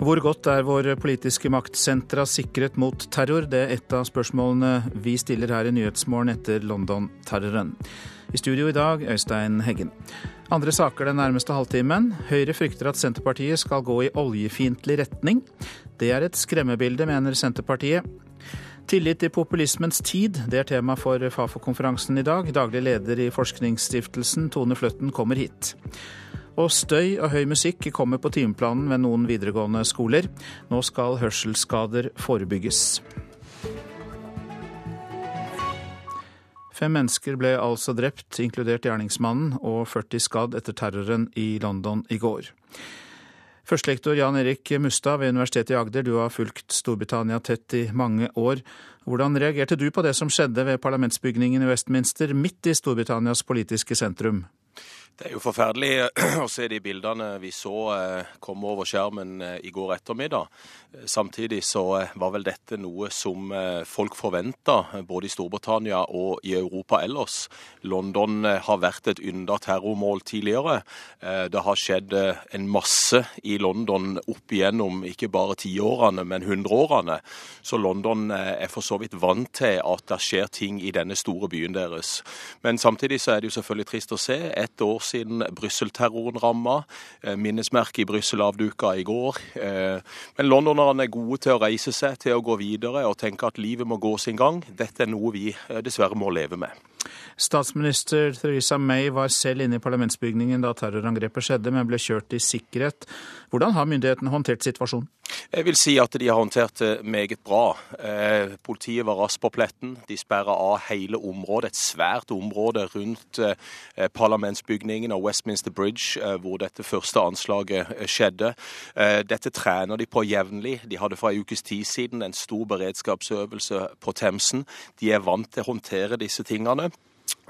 Hvor godt er våre politiske maktsentra sikret mot terror? Det er et av spørsmålene vi stiller her i Nyhetsmorgen etter London-terroren. I studio i dag, Øystein Heggen. Andre saker den nærmeste halvtimen. Høyre frykter at Senterpartiet skal gå i oljefiendtlig retning. Det er et skremmebilde, mener Senterpartiet. Tillit i populismens tid, det er tema for Fafo-konferansen i dag. Daglig leder i Forskningsstiftelsen, Tone Fløtten, kommer hit. Og støy og høy musikk kommer på timeplanen ved noen videregående skoler. Nå skal hørselsskader forebygges. Fem mennesker ble altså drept, inkludert gjerningsmannen, og 40 skadd etter terroren i London i går. Førstelektor Jan Erik Mustad ved Universitetet i Agder, du har fulgt Storbritannia tett i mange år. Hvordan reagerte du på det som skjedde ved parlamentsbygningen i Westminster, midt i Storbritannias politiske sentrum? Det er jo forferdelig å se de bildene vi så eh, komme over skjermen eh, i går ettermiddag. Eh, samtidig så var vel dette noe som folk forventa, både i Storbritannia og i Europa ellers. London har vært et ynda terrormål tidligere. Det har skjedd en masse i London opp igjennom ikke bare tiårene, men hundreårene. Så London er for så vidt vant til at det skjer ting i denne store byen deres. Men samtidig så er det jo selvfølgelig trist å se. Et år siden Brussel-terroren ramma. Eh, minnesmerket i Brussel avduka i går. Eh, men londonerne er gode til å reise seg, til å gå videre og tenke at livet må gå sin gang. Dette er noe vi eh, dessverre må leve med. Statsminister Theresa May var selv inne i parlamentsbygningen da terrorangrepet skjedde, men ble kjørt i sikkerhet. Hvordan har myndighetene håndtert situasjonen? Jeg vil si at de har håndtert det meget bra. Eh, politiet var raskt på pletten. De sperra av hele området, et svært område rundt eh, parlamentsbygningen og Westminster Bridge, eh, hvor dette første anslaget skjedde. Dette trener de på jevnlig. De hadde fra en ukes tid siden en stor beredskapsøvelse på Themsen. De er vant til å håndtere disse tingene.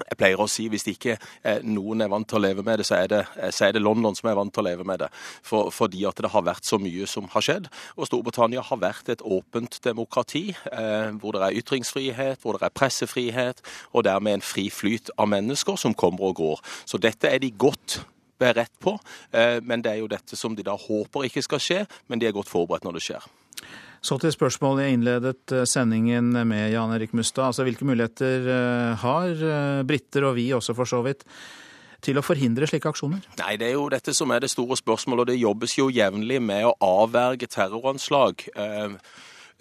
Jeg pleier å si hvis ikke eh, noen er vant til å leve med det, så er det, eh, så er det London som er vant til å leve med det. For, fordi at det har vært så mye som har skjedd. Og Storbritannia har vært et åpent demokrati, eh, hvor det er ytringsfrihet, hvor det er pressefrihet, og dermed en fri flyt av mennesker som kommer og går. Så dette er de godt beredt på, eh, men det er jo dette som de da håper ikke skal skje, men de er godt forberedt når det skjer. Så til spørsmålet jeg innledet eh, sendingen med, Jan Erik Mustad. Altså, hvilke muligheter eh, har eh, briter, og vi også for så vidt, til å forhindre slike aksjoner? Nei, Det er jo dette som er det store spørsmålet, og det jobbes jo jevnlig med å avverge terroranslag. Eh,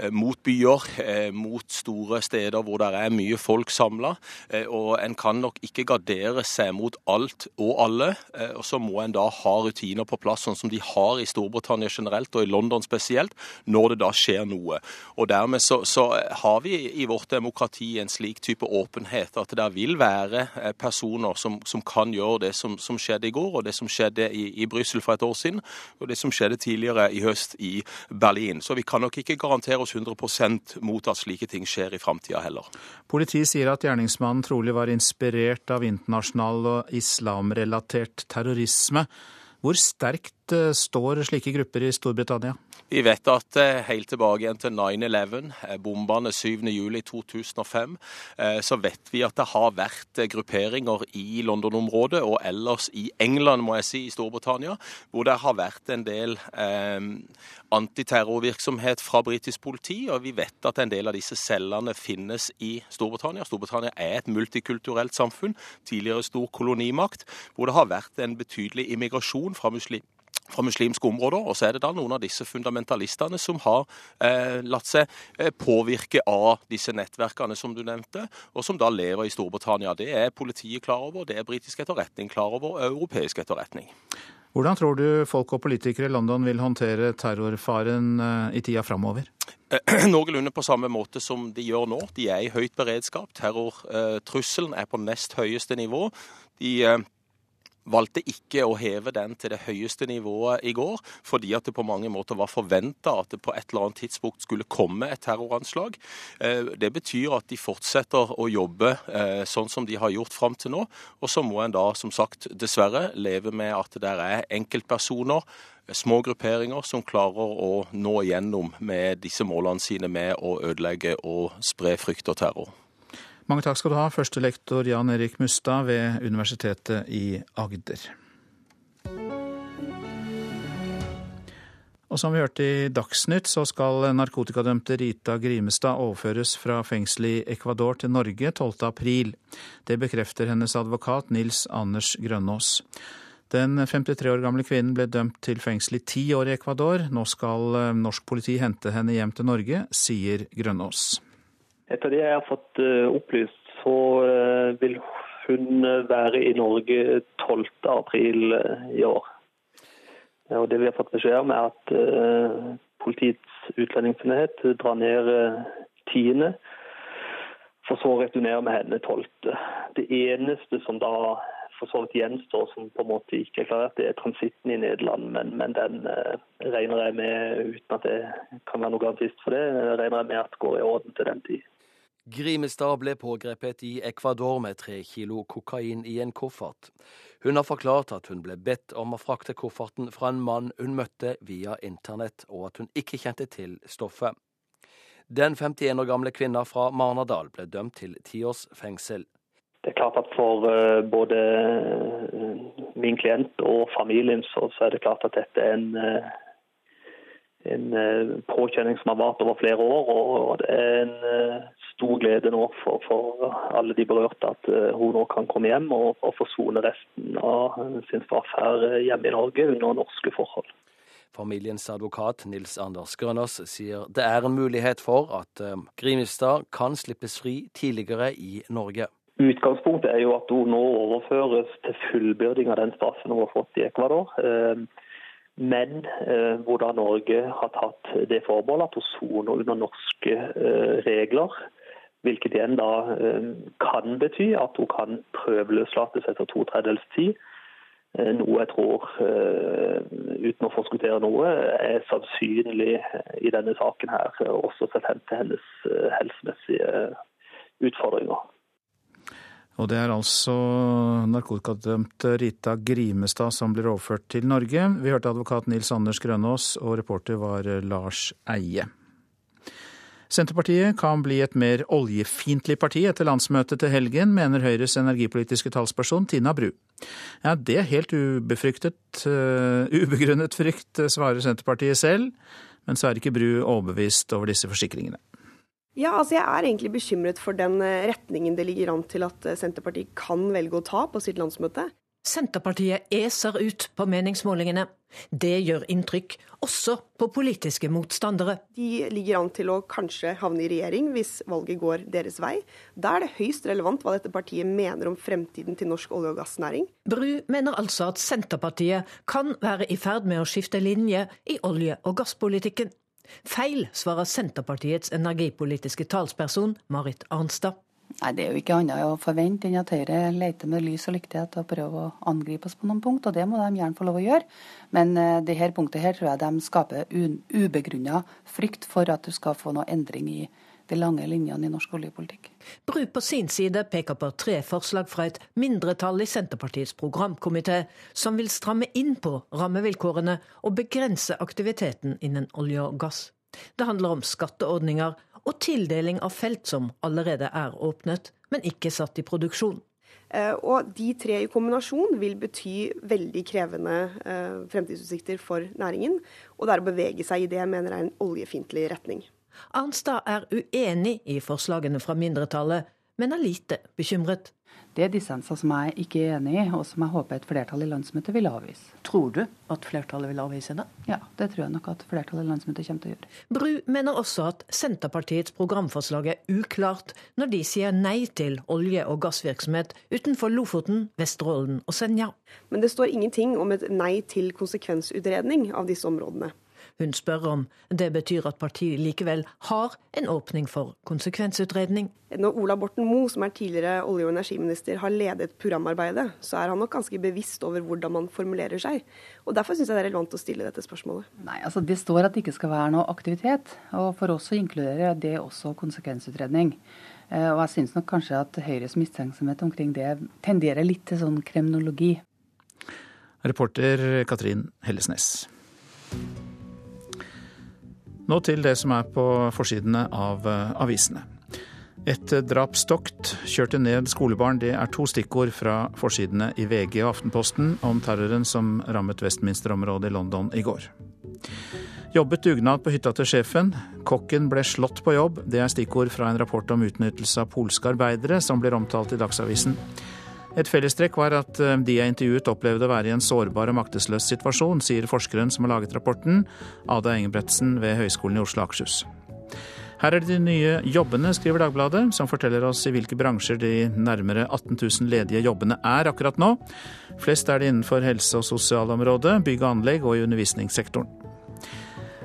mot byer, eh, mot store steder hvor det er mye folk samla. Eh, og en kan nok ikke gardere seg mot alt og alle. Og så må en da ha rutiner på plass, sånn som de har i Storbritannia generelt og i London spesielt, når det da skjer noe. Og dermed så, så har vi i vårt demokrati en slik type åpenhet at det vil være personer som, som kan gjøre det som, som, skjedde i går, og det som skjedde i, i Brussel for et år siden, og det som skjedde tidligere i høst i Berlin. Så vi kan nok ikke garantere oss oss 100% mot at slike ting skjer i framtida heller. Politiet sier at gjerningsmannen trolig var inspirert av internasjonal og islamrelatert terrorisme. Hvor sterkt eh, står slike grupper i Storbritannia? Vi vet at eh, helt tilbake igjen til 9-11, eh, bombene 7.7.2005, så vet vi at det har vært grupperinger i London-området og ellers i England, må jeg si, i Storbritannia, hvor det har vært en del eh, antiterrorvirksomhet fra britisk politi. Og vi vet at en del av disse cellene finnes i Storbritannia. Storbritannia er et multikulturelt samfunn, tidligere stor kolonimakt, hvor det har vært en betydelig immigrasjon fra muslim fra muslimske områder. Og så er det da noen av disse fundamentalistene som har eh, latt seg eh, påvirke av disse nettverkene som du nevnte, og som da lever i Storbritannia. Det er politiet klar over, det er britisk etterretning klar over, og europeisk etterretning. Hvordan tror du folk og politikere i London vil håndtere terrorfaren eh, i tida framover? Noenlunde på samme måte som de gjør nå. De er i høyt beredskap. Terrortrusselen er på nest høyeste nivå. De eh, valgte ikke å heve den til det høyeste nivået i går, fordi at det på mange måter var forventa at det på et eller annet tidspunkt skulle komme et terroranslag. Eh, det betyr at de fortsetter å jobbe eh, sånn som de har gjort fram til nå. Og så må en da, som sagt, dessverre leve med at det er enkeltpersoner små grupperinger som klarer å nå igjennom med disse målene sine med å ødelegge og spre frykt og terror. Mange takk skal du ha, førstelektor Jan Erik Mustad ved Universitetet i Agder. Og som vi hørte i Dagsnytt, så skal narkotikadømte Rita Grimestad overføres fra fengselet i Ecuador til Norge 12. april. Det bekrefter hennes advokat Nils Anders Grønås. Den 53 år gamle kvinnen ble dømt til fengsel i ti år i Ecuador. Nå skal eh, norsk politi hente henne hjem til Norge, sier Grønås. Etter det jeg har fått eh, opplyst, så eh, vil hun være i Norge 12. april i år. Og Det vi har fått beskjed om, er at Politiets utlendingsenhet drar ned uh, tiende, for så å returnere med henne tolvte. Det eneste som da for så vidt gjenstår, som på en måte ikke er klarert, det er transitten i Nederland. Men, men den regner jeg med, uten at det kan være noe garantist for det, regner jeg med at går i orden til den tid. Grimestad ble pågrepet i Ecuador med tre kilo kokain i en koffert. Hun har forklart at hun ble bedt om å frakte kofferten fra en mann hun møtte via internett, og at hun ikke kjente til stoffet. Den 51 år gamle kvinna fra Marnardal ble dømt til ti års fengsel. Det er klart at For uh, både uh, min klient og familien så, er det klart at dette er en, uh, en påkjenning som har vart over flere år. og Det er en stor glede nå for, for alle de berørte at uh, hun nå kan komme hjem og, og forsone resten av sin straff her eh, hjemme i Norge under norske forhold. Familiens advokat Nils Anders Grønås sier det er en mulighet for at Grimstad kan slippes fri tidligere i Norge. Utgangspunktet er jo at hun nå overføres til fullbyrding av den straffen hun har fått i Ecuador. Men hvor da Norge har tatt det forbeholdet at hun soner under norske regler. Hvilket igjen da eh, kan bety at hun kan prøveløslates etter to tredjedels tid. Eh, noe jeg tror, eh, uten å forskuttere noe, er sannsynlig i denne saken her. Også sett hen til hennes helsemessige utfordringer. Og det er altså narkotikadømte Rita Grimestad som blir overført til Norge. Vi hørte advokat Nils Anders Grønås, og reporter var Lars Eie. Senterpartiet kan bli et mer oljefiendtlig parti etter landsmøtet til helgen, mener Høyres energipolitiske talsperson Tina Bru. Ja, det er helt ubefryktet, uh, ubegrunnet frykt, svarer Senterpartiet selv, men så er ikke Bru overbevist over disse forsikringene. Ja, altså Jeg er egentlig bekymret for den eh, retningen det ligger an til at eh, Senterpartiet kan velge å ta på sitt landsmøte. Senterpartiet eser ut på meningsmålingene. Det gjør inntrykk, også på politiske motstandere. De ligger an til å kanskje havne i regjering hvis valget går deres vei. Da er det høyst relevant hva dette partiet mener om fremtiden til norsk olje- og gassnæring. Bru mener altså at Senterpartiet kan være i ferd med å skifte linje i olje- og gasspolitikken. Feil, svarer Senterpartiets energipolitiske talsperson Marit Arnstad. Nei, Det er jo ikke annet å forvente enn at Høyre leter med lys og lyktighet og prøver å angripe oss på noen punkt, og det må de gjerne få lov å gjøre. Men uh, det her punktet her tror jeg de skaper ubegrunna frykt for at du skal få noe endring i de lange linjene i norsk oljepolitikk. Bru på sin side peker på tre forslag fra et mindretall i Senterpartiets programkomité, som vil stramme inn på rammevilkårene og begrense aktiviteten innen olje og gass. Det handler om skatteordninger og tildeling av felt som allerede er åpnet, men ikke satt i produksjon. Eh, og de tre i kombinasjon vil bety veldig krevende eh, fremtidsutsikter for næringen. Og det er å bevege seg i det jeg mener er en oljefiendtlig retning. Arnstad er uenig i forslagene fra mindretallet, men er lite bekymret. Det er dissenser som jeg ikke er enig i, og som jeg håper et flertall i landsmøtet vil avvise. Tror du at flertallet vil avvise det? Ja, det tror jeg nok at flertallet i landsmøtet kommer til å gjøre. Bru mener også at Senterpartiets programforslag er uklart når de sier nei til olje- og gassvirksomhet utenfor Lofoten, Vesterålen og Senja. Men det står ingenting om et nei til konsekvensutredning av disse områdene. Hun spør om det betyr at partiet likevel har en åpning for konsekvensutredning. Når Ola Borten Moe, som er tidligere olje- og energiminister, har ledet programarbeidet, så er han nok ganske bevisst over hvordan man formulerer seg. Og Derfor syns jeg det er relevant å stille dette spørsmålet. Nei, altså Det står at det ikke skal være noe aktivitet, og for oss så inkluderer det også konsekvensutredning. Eh, og jeg syns nok kanskje at Høyres mistenksomhet omkring det tenderer litt til sånn kremnologi. Reporter Katrin Hellesnes. Nå til det som er på forsidene av eh, avisene. Et drapstokt kjørte ned skolebarn, det er to stikkord fra forsidene i VG og Aftenposten om terroren som rammet Westminster-området i London i går. Jobbet dugnad på hytta til sjefen. Kokken ble slått på jobb. Det er stikkord fra en rapport om utnyttelse av polske arbeidere, som blir omtalt i Dagsavisen. Et fellestrekk var at eh, de jeg intervjuet opplevde å være i en sårbar og maktesløs situasjon, sier forskeren som har laget rapporten, Ada Engebretsen ved Høgskolen i Oslo og Akershus. Her er det de nye jobbene, skriver Dagbladet, som forteller oss i hvilke bransjer de nærmere 18 000 ledige jobbene er akkurat nå. Flest er det innenfor helse- og sosialområdet, bygg og anlegg og i undervisningssektoren.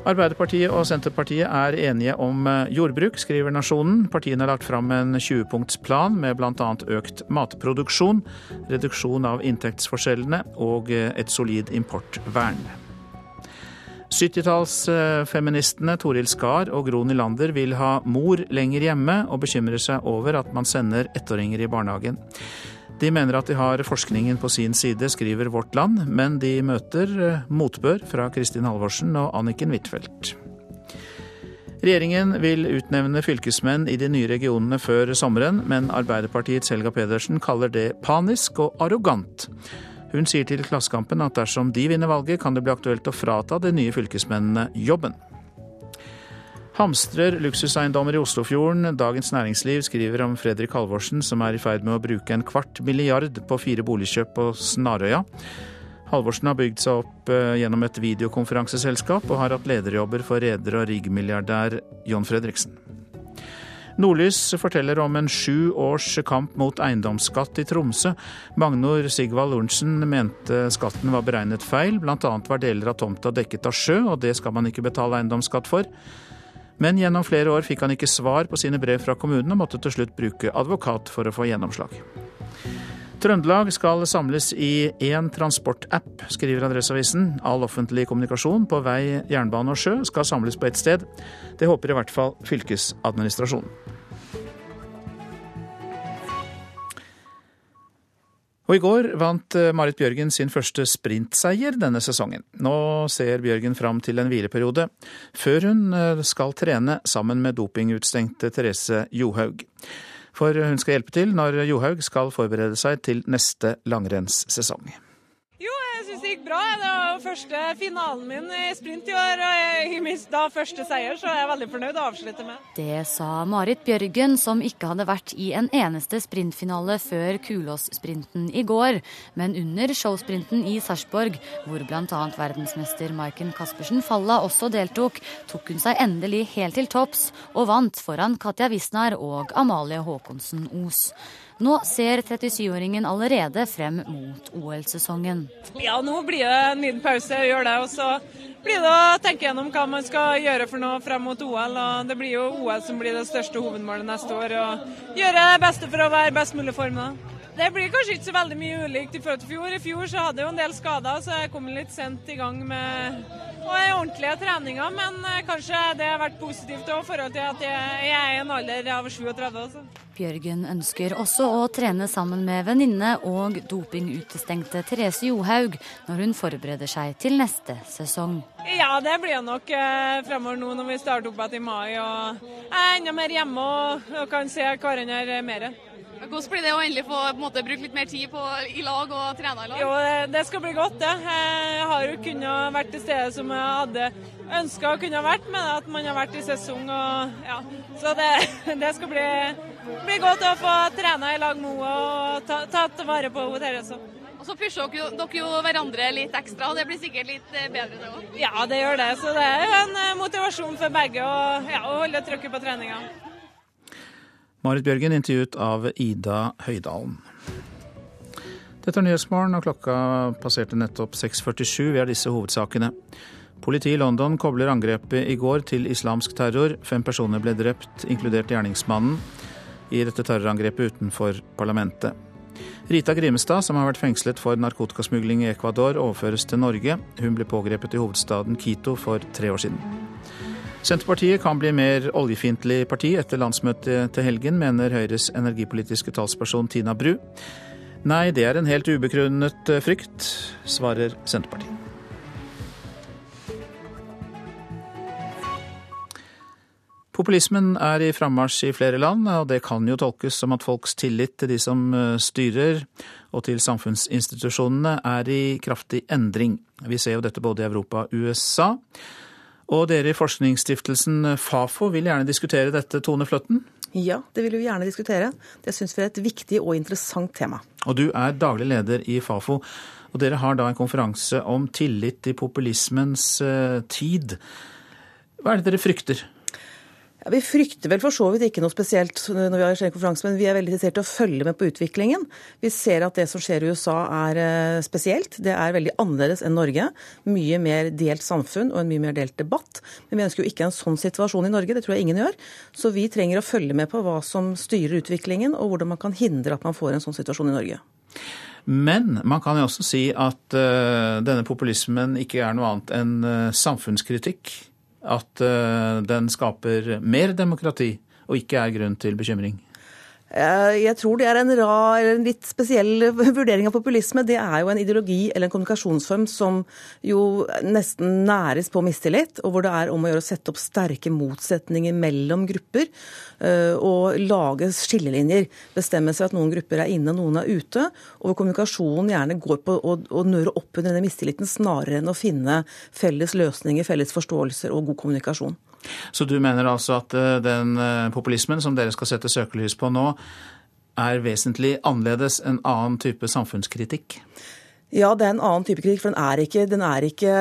Arbeiderpartiet og Senterpartiet er enige om eh, jordbruk, skriver Nasjonen. Partiene har lagt fram en 20-punktsplan med bl.a. økt matproduksjon, reduksjon av inntektsforskjellene og eh, et solid importvern. 70-tallsfeministene Toril Skar og Gro Nylander vil ha mor lenger hjemme, og bekymrer seg over at man sender ettåringer i barnehagen. De mener at de har forskningen på sin side, skriver Vårt Land, men de møter eh, motbør fra Kristin Halvorsen og Anniken Huitfeldt. Regjeringen vil utnevne fylkesmenn i de nye regionene før sommeren, men Arbeiderpartiets Helga Pedersen kaller det panisk og arrogant. Hun sier til Klassekampen at dersom de vinner valget, kan det bli aktuelt å frata de nye fylkesmennene jobben. Hamstrer luksuseiendommer i Oslofjorden. Dagens Næringsliv skriver om Fredrik Halvorsen som er i ferd med å bruke en kvart milliard på fire boligkjøp på Snarøya. Halvorsen har bygd seg opp eh, gjennom et videokonferanseselskap, og har hatt lederjobber for reder og riggmilliardær John Fredriksen. Nordlys forteller om en sju års kamp mot eiendomsskatt i Tromsø. Magnor Sigvald Lorentzen mente skatten var beregnet feil, bl.a. var deler av tomta dekket av sjø, og det skal man ikke betale eiendomsskatt for. Men gjennom flere år fikk han ikke svar på sine brev fra kommunen, og måtte til slutt bruke advokat for å få gjennomslag. Trøndelag skal samles i én transportapp, skriver Adresseavisen. All offentlig kommunikasjon på vei, jernbane og sjø skal samles på ett sted. Det håper i hvert fall fylkesadministrasjonen. Og i går vant eh, Marit Bjørgen sin første sprintseier denne sesongen. Nå ser Bjørgen fram til en hvileperiode, før hun eh, skal trene sammen med dopingutstengte Therese Johaug. For hun skal hjelpe til når Johaug skal forberede seg til neste langrennssesong. Jo, jeg syns det gikk bra. Det var første finalen min i sprint i år. Og i minst da første seier, så er veldig fornøyd å avslutte med. Det sa Marit Bjørgen, som ikke hadde vært i en eneste sprintfinale før Kulåssprinten i går. Men under showsprinten i Sarpsborg, hvor bl.a. verdensmester Maiken Caspersen Falla også deltok, tok hun seg endelig helt til topps og vant foran Katja Wisnar og Amalie Haakonsen Os. Nå ser 37-åringen allerede frem mot OL-sesongen. Ja, nå blir det en liten pause, gjør det. Og så blir det å tenke gjennom hva man skal gjøre for noe frem mot OL. og Det blir jo OL som blir det største hovedmålet neste år. og Gjøre det beste for å være best mulig form da. Det blir kanskje ikke så veldig mye ulikt i forhold til fjor. I fjor så hadde jeg jo en del skader, så jeg kom litt sent i gang med ordentlige treninger. Men eh, kanskje det har vært positivt i forhold til at jeg er i en alder av 37. Også. Bjørgen ønsker også å trene sammen med venninne og dopingutestengte Therese Johaug når hun forbereder seg til neste sesong. Ja, det blir nok eh, fremover nå når vi starter opp igjen i mai. og Jeg er enda mer hjemme og, og kan se hverandre mer. Hvordan blir det å endelig få måte, bruke litt mer tid på, i lag og trene i lag? Jo, Det skal bli godt, det. Jeg har jo kunnet vært til stede som jeg hadde ønska å kunne vært, men at man har vært i sesong. Og, ja. Så det, det skal bli, bli, godt å få trene i lag med henne og ta, tatt vare på henne Therese. Og så pusher dere, dere jo hverandre litt ekstra, og det blir sikkert litt eh, bedre det òg? Ja, det gjør det. Så det er jo en eh, motivasjon for begge å, ja, å holde trykket på treninga. Marit Bjørgen intervjuet av Ida Høydalen. Dette er Nyhetsmorgen, og klokka passerte nettopp 6.47. Vi har disse hovedsakene. Politiet i London kobler angrepet i går til islamsk terror. Fem personer ble drept, inkludert gjerningsmannen, i dette terrorangrepet utenfor parlamentet. Rita Grimestad, som har vært fengslet for narkotikasmugling i Ecuador, overføres til Norge. Hun ble pågrepet i hovedstaden Quito for tre år siden. Senterpartiet kan bli mer oljefiendtlig parti etter landsmøtet til helgen, mener Høyres energipolitiske talsperson Tina Bru. Nei, det er en helt ubegrunnet frykt, svarer Senterpartiet. Populismen er i frammarsj i flere land, og det kan jo tolkes som at folks tillit til de som eh, styrer og til samfunnsinstitusjonene er i kraftig endring. Vi ser jo dette både i Europa og USA. Og dere i forskningsstiftelsen Fafo vil gjerne diskutere dette, Tone Fløtten? Ja, det vil vi gjerne diskutere. Det syns vi er et viktig og interessant tema. Og du er daglig leder i Fafo. Og dere har da en konferanse om tillit i populismens uh, tid. Hva er det dere frykter? Vi frykter vel for så vidt ikke noe spesielt når vi har en konferanse, men vi er veldig interessert i å følge med på utviklingen. Vi ser at det som skjer i USA er eh, spesielt. Det er veldig annerledes enn Norge. Mye mer delt samfunn og en mye mer delt debatt. Men vi ønsker jo ikke en sånn situasjon i Norge, det tror jeg ingen gjør. Så vi trenger å følge med på hva som styrer utviklingen, og hvordan man kan hindre at man får en sånn situasjon i Norge. Men man kan jo også si at uh, denne populismen ikke er noe annet enn uh, samfunnskritikk at eh, den skaper mer demokrati og ikke er grunn til bekymring? Eh, jeg tror det er en rar, en litt spesiell vurdering av populisme. Det er jo en ideologi eller en kommunikasjonsform som jo nesten næres på mistillit, og hvor det er om å gjøre å sette opp sterke motsetninger mellom grupper. Eh, og lage skillelinjer. Bestemme seg at noen grupper er inne, noen er ute. Og hvor kommunikasjonen gjerne går på å, å nøre opp under denne mistilliten, snarere enn å finne felles løsninger, felles forståelser og god kommunikasjon. Så du mener altså at eh, den eh, populismen som dere skal sette søkelys på nå, er vesentlig annerledes enn annen type samfunnskritikk? Ja, det er en annen type kritikk. For den er, ikke, den er ikke,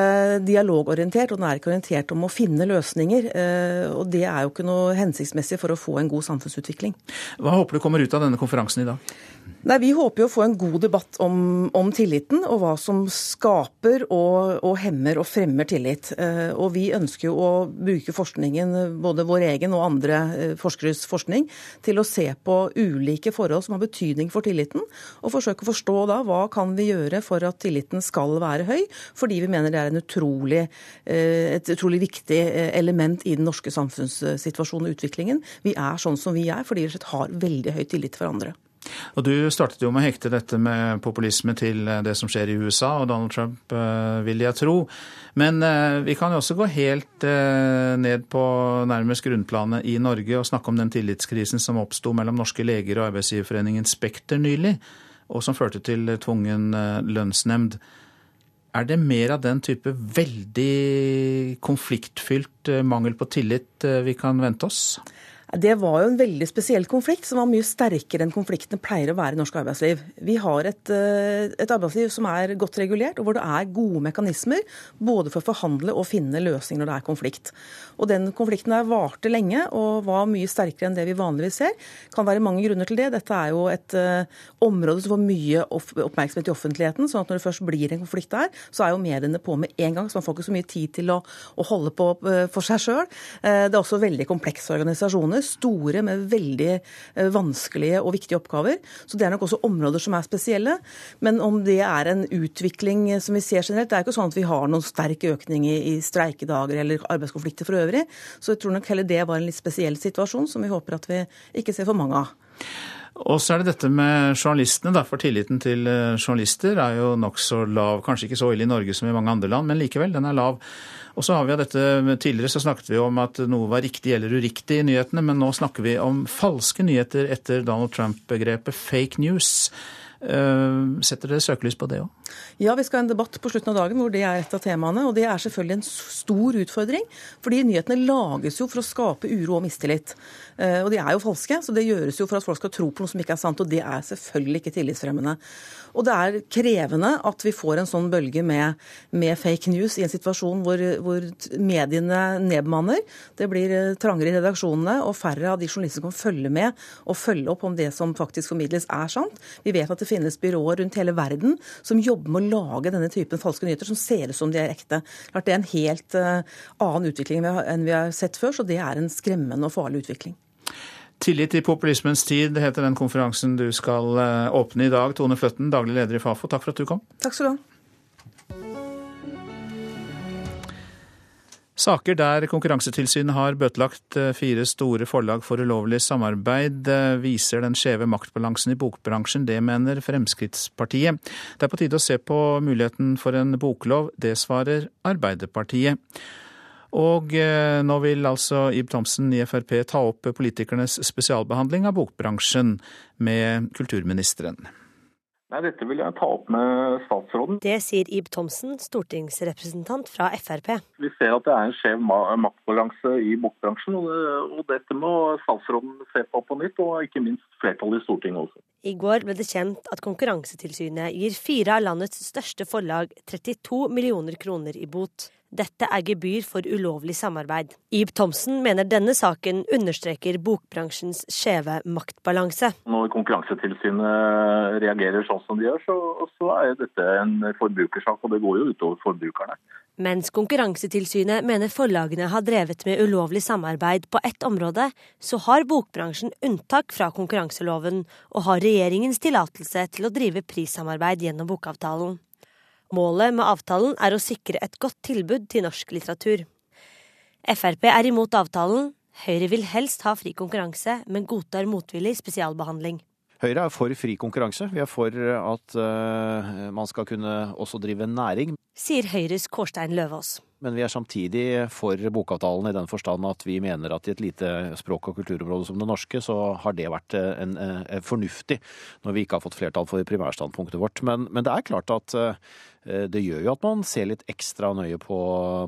dialogorientert, og den er ikke orientert om å finne løsninger. Eh, og det er jo ikke noe hensiktsmessig for å få en god samfunnsutvikling. Hva håper du kommer ut av denne konferansen i dag? Nei, Vi håper jo å få en god debatt om, om tilliten, og hva som skaper og, og, hemmer og fremmer tillit. Eh, og vi ønsker jo å bruke forskningen, både vår egen og andre eh, forskeres forskning, til å se på ulike forhold som har betydning for tilliten, og forsøke å forstå da hva kan vi gjøre for at tilliten skal være høy, fordi vi mener det er utrolig, eh, et utrolig viktig element i den norske samfunnssituasjonen og utviklingen. Vi er sånn som vi er fordi vi har veldig høy tillit til hverandre. Og Du startet jo med å hekte dette med populisme til eh, det som skjer i USA og Donald Trump, eh, vil jeg tro. Men eh, vi kan jo også gå helt ned på nærmest grunnplanet i Norge og snakke om den tillitskrisen som oppsto mellom norske leger og arbeidsgiverforeningen Spekter nylig, og som førte til tvungen lønnsnemnd. Er det mer av den type veldig konfliktfylt mangel på tillit vi kan vente oss? Det var jo en veldig spesiell konflikt, som var mye sterkere enn konfliktene pleier å være i norsk arbeidsliv. Vi har et, eh, et, arbeidsliv som er godt regulert, og hvor det er gode mekanismer både for å forhandle og finne løsninger når det er konflikt. Og Den konflikten der varte lenge og var mye sterkere enn det vi vanligvis ser. Kan være mange grunner til det. Dette er jo et uh, område som får mye oppmerksomhet i offentligheten. sånn at når det først blir en konflikt der, så er jo mediene på med en gang. Så man får ikke så mye tid til å, å holde på uh, for seg sjøl. Det er også veldig komplekse organisasjoner store med veldig eh, vanskelige og viktige oppgaver. Så det er nok også områder som er spesielle. Men om det er en utvikling som vi ser generelt, det er ikke sånn at vi har noen sterk økning i, i streikedager eller arbeidskonflikter for øvrig. Så jeg tror nok heller det var en litt spesiell situasjon som vi håper at vi ikke ser for mange av. Og så er det dette med journalistene, da, for tilliten til eh, journalister er jo nokså lav. Kanskje ikke så ille i Norge som i mange andre land, men likevel, den er lav. Og så har vi jo dette, Tidligere så snakket vi om at noe var riktig eller uriktig i nyhetene, men nå snakker vi om falske nyheter etter Donald Trump-begrepet fake news. Eh, setter dere søkelys på det òg? Ja, vi skal ha en debatt på slutten av dagen hvor det er et av temaene. Og det er selvfølgelig en stor utfordring. Fordi nyhetene lages jo for å skape uro og mistillit. Eh, og de er jo falske, så det gjøres jo for at folk skal tro på noe som ikke er sant. Og det er selvfølgelig ikke tillitsfremmende. Og det er krevende at vi får en sånn bølge med, med fake news i en situasjon hvor, hvor, mediene nedbemanner. Det blir eh, trangere i redaksjonene, og færre av de journalistene kan følge med og følge opp om det som faktisk formidles, er sant. Vi vet at det finnes byråer rundt hele verden som jobber med å lage denne typen falske nyheter som ser ut som de er ekte. Det er en helt uh, annen utvikling enn vi har sett før, så det er en skremmende og farlig utvikling. Tillit i populismens tid heter den konferansen du skal eh, åpne i dag. Tone Fløtten, daglig leder i Fafo, takk for at du kom. Takk skal du ha. Saker der Konkurransetilsynet har bøtelagt eh, fire store forlag for ulovlig samarbeid, eh, viser den skjeve maktbalansen i bokbransjen. Det mener Fremskrittspartiet. Det er på tide å se på muligheten for en boklov. Det svarer Arbeiderpartiet. Og eh, nå vil altså Ib Thomsen i Frp ta opp politikernes spesialbehandling av bokbransjen med kulturministeren. Nei, Dette vil jeg ta opp med statsråden. Det sier Ib Thomsen, stortingsrepresentant fra Frp. Vi ser at det er en skjev maktbalanse i bokbransjen, og, og dette må statsråden se på på nytt, og ikke minst flertallet i Stortinget også. I går ble det kjent at Konkurransetilsynet gir fire av landets største forlag 32 millioner kroner i bot. Dette er gebyr for ulovlig samarbeid. Ib Thomsen mener denne saken understreker bokbransjens skjeve maktbalanse. Når Konkurransetilsynet reagerer sånn som de gjør, så, så er dette en forbrukersak, og det går jo utover forbrukerne. Mens Konkurransetilsynet mener forlagene har drevet med ulovlig samarbeid på ett område, så har bokbransjen unntak fra konkurranseloven og har regjeringens tillatelse til å drive prissamarbeid gjennom bokavtalen. Målet med avtalen er å sikre et godt tilbud til norsk litteratur. Frp er imot avtalen. Høyre vil helst ha fri konkurranse, men godtar motvillig spesialbehandling. Høyre er for fri konkurranse. Vi er for at uh, man skal kunne også drive næring. Sier Høyres Kårstein Løvaas. Men vi er samtidig for bokavtalen i den forstand at vi mener at i et lite språk- og kulturområde som det norske, så har det vært en, en, en fornuftig når vi ikke har fått flertall for primærstandpunktet vårt. Men, men det er klart at uh, det gjør jo at man ser litt ekstra nøye på,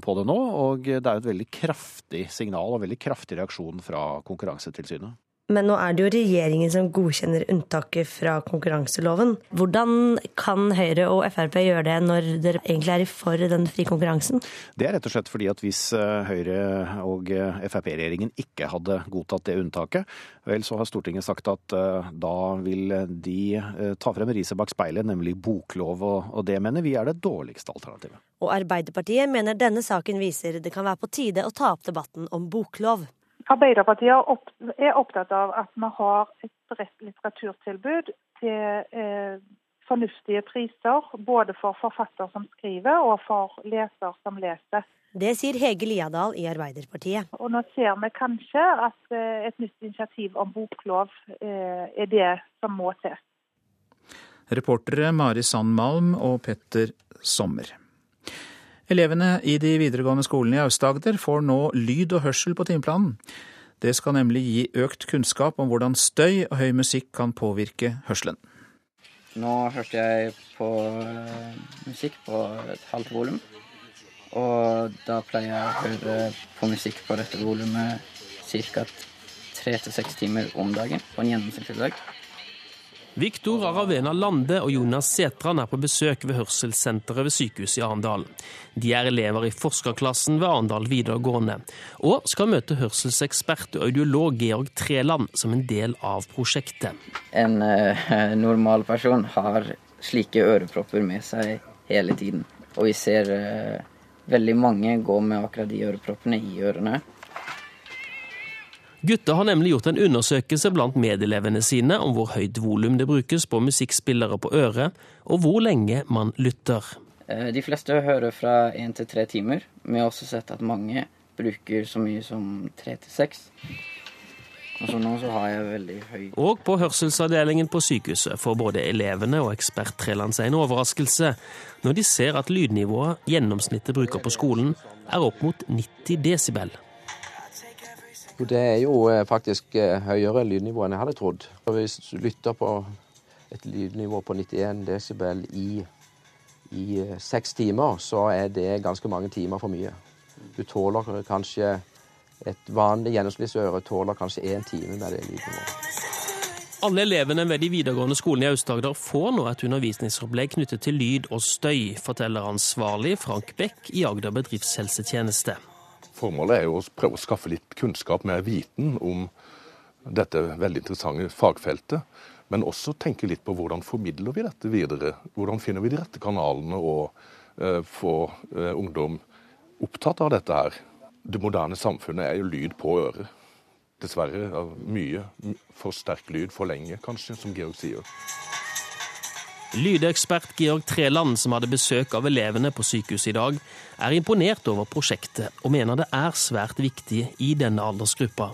på det nå. Og det er jo et veldig kraftig signal og veldig kraftig reaksjon fra Konkurransetilsynet. Men nå er det jo regjeringen som godkjenner unntaket fra konkurranseloven. Hvordan kan Høyre og Frp gjøre det når dere egentlig er for den frie konkurransen? Det er rett og slett fordi at hvis eh, Høyre og eh, Frp-regjeringen ikke hadde godtatt det unntaket, vel så har Stortinget sagt at eh, da vil de ta frem riset bak speilet, nemlig boklov, og det mener vi er det dårligste alternativet. Og Arbeiderpartiet mener denne saken viser det kan være på tide å ta opp debatten om boklov. Arbeiderpartiet er opptatt av at vi har et bredt litteraturtilbud til eh, fornuftige priser, både for forfatter som skriver og for leser som leser. Det sier Hege Liadal i Arbeiderpartiet. Og nå ser vi kanskje at eh, et nytt initiativ om boklov eh, er det som må til. Reportere Mari Sand Malm og Petter Sommer. Elevene i de videregående skolene i Aust-Agder får nå lyd og hørsel på timeplanen. Det skal nemlig gi økt kunnskap om hvordan støy og høy musikk kan påvirke hørselen. Nå hørte jeg på eh, musikk på et halvt volum. Og da pleier jeg å høre på musikk på dette volumet ca. tre til seks timer om dagen på en gjennomsnittlig dag. Viktor Aravena Lande og Jonas Setran er på besøk ved Hørselssenteret ved sykehuset i Arendal. De er elever i forskerklassen ved Arendal videregående, og skal møte hørselsekspert og audiolog Georg Treland som en del av prosjektet. En eh, normal person har slike ørepropper med seg hele tiden. Og vi ser eh, veldig mange gå med akkurat de øreproppene i ørene. Gutta har nemlig gjort en undersøkelse blant medelevene sine om hvor høyt volum det brukes på musikkspillere på øret, og hvor lenge man lytter. Eh, de fleste hører fra én til tre timer. Vi har også sett at mange bruker så mye som tre til seks. Og så nå så har jeg veldig høy Og på hørselsavdelingen på sykehuset får både elevene og ekspert Treland seg en overraskelse når de ser at lydnivået gjennomsnittet bruker på skolen, er opp mot 90 desibel. Det er jo eh, faktisk eh, høyere lydnivå enn jeg hadde trodd. Hvis du lytter på et lydnivå på 91 desibel i, i eh, seks timer, så er det ganske mange timer for mye. Du tåler kanskje Et vanlig gjennomsnittsøre tåler kanskje én time med det lydnivået. Alle elevene ved de videregående skolene i Aust-Agder får nå et undervisningsopplegg knyttet til lyd og støy, forteller ansvarlig Frank Beck i Agder bedriftshelsetjeneste. Formålet er jo å prøve å skaffe litt kunnskap, mer viten om dette veldig interessante fagfeltet. Men også tenke litt på hvordan formidler vi dette videre. Hvordan finner vi de rette kanalene og uh, få uh, ungdom opptatt av dette her. Det moderne samfunnet er jo lyd på øret. Dessverre mye for sterk lyd for lenge, kanskje, som Georg sier. Lydekspert Georg Treland, som hadde besøk av elevene på sykehuset i dag, er imponert over prosjektet, og mener det er svært viktig i denne aldersgruppa.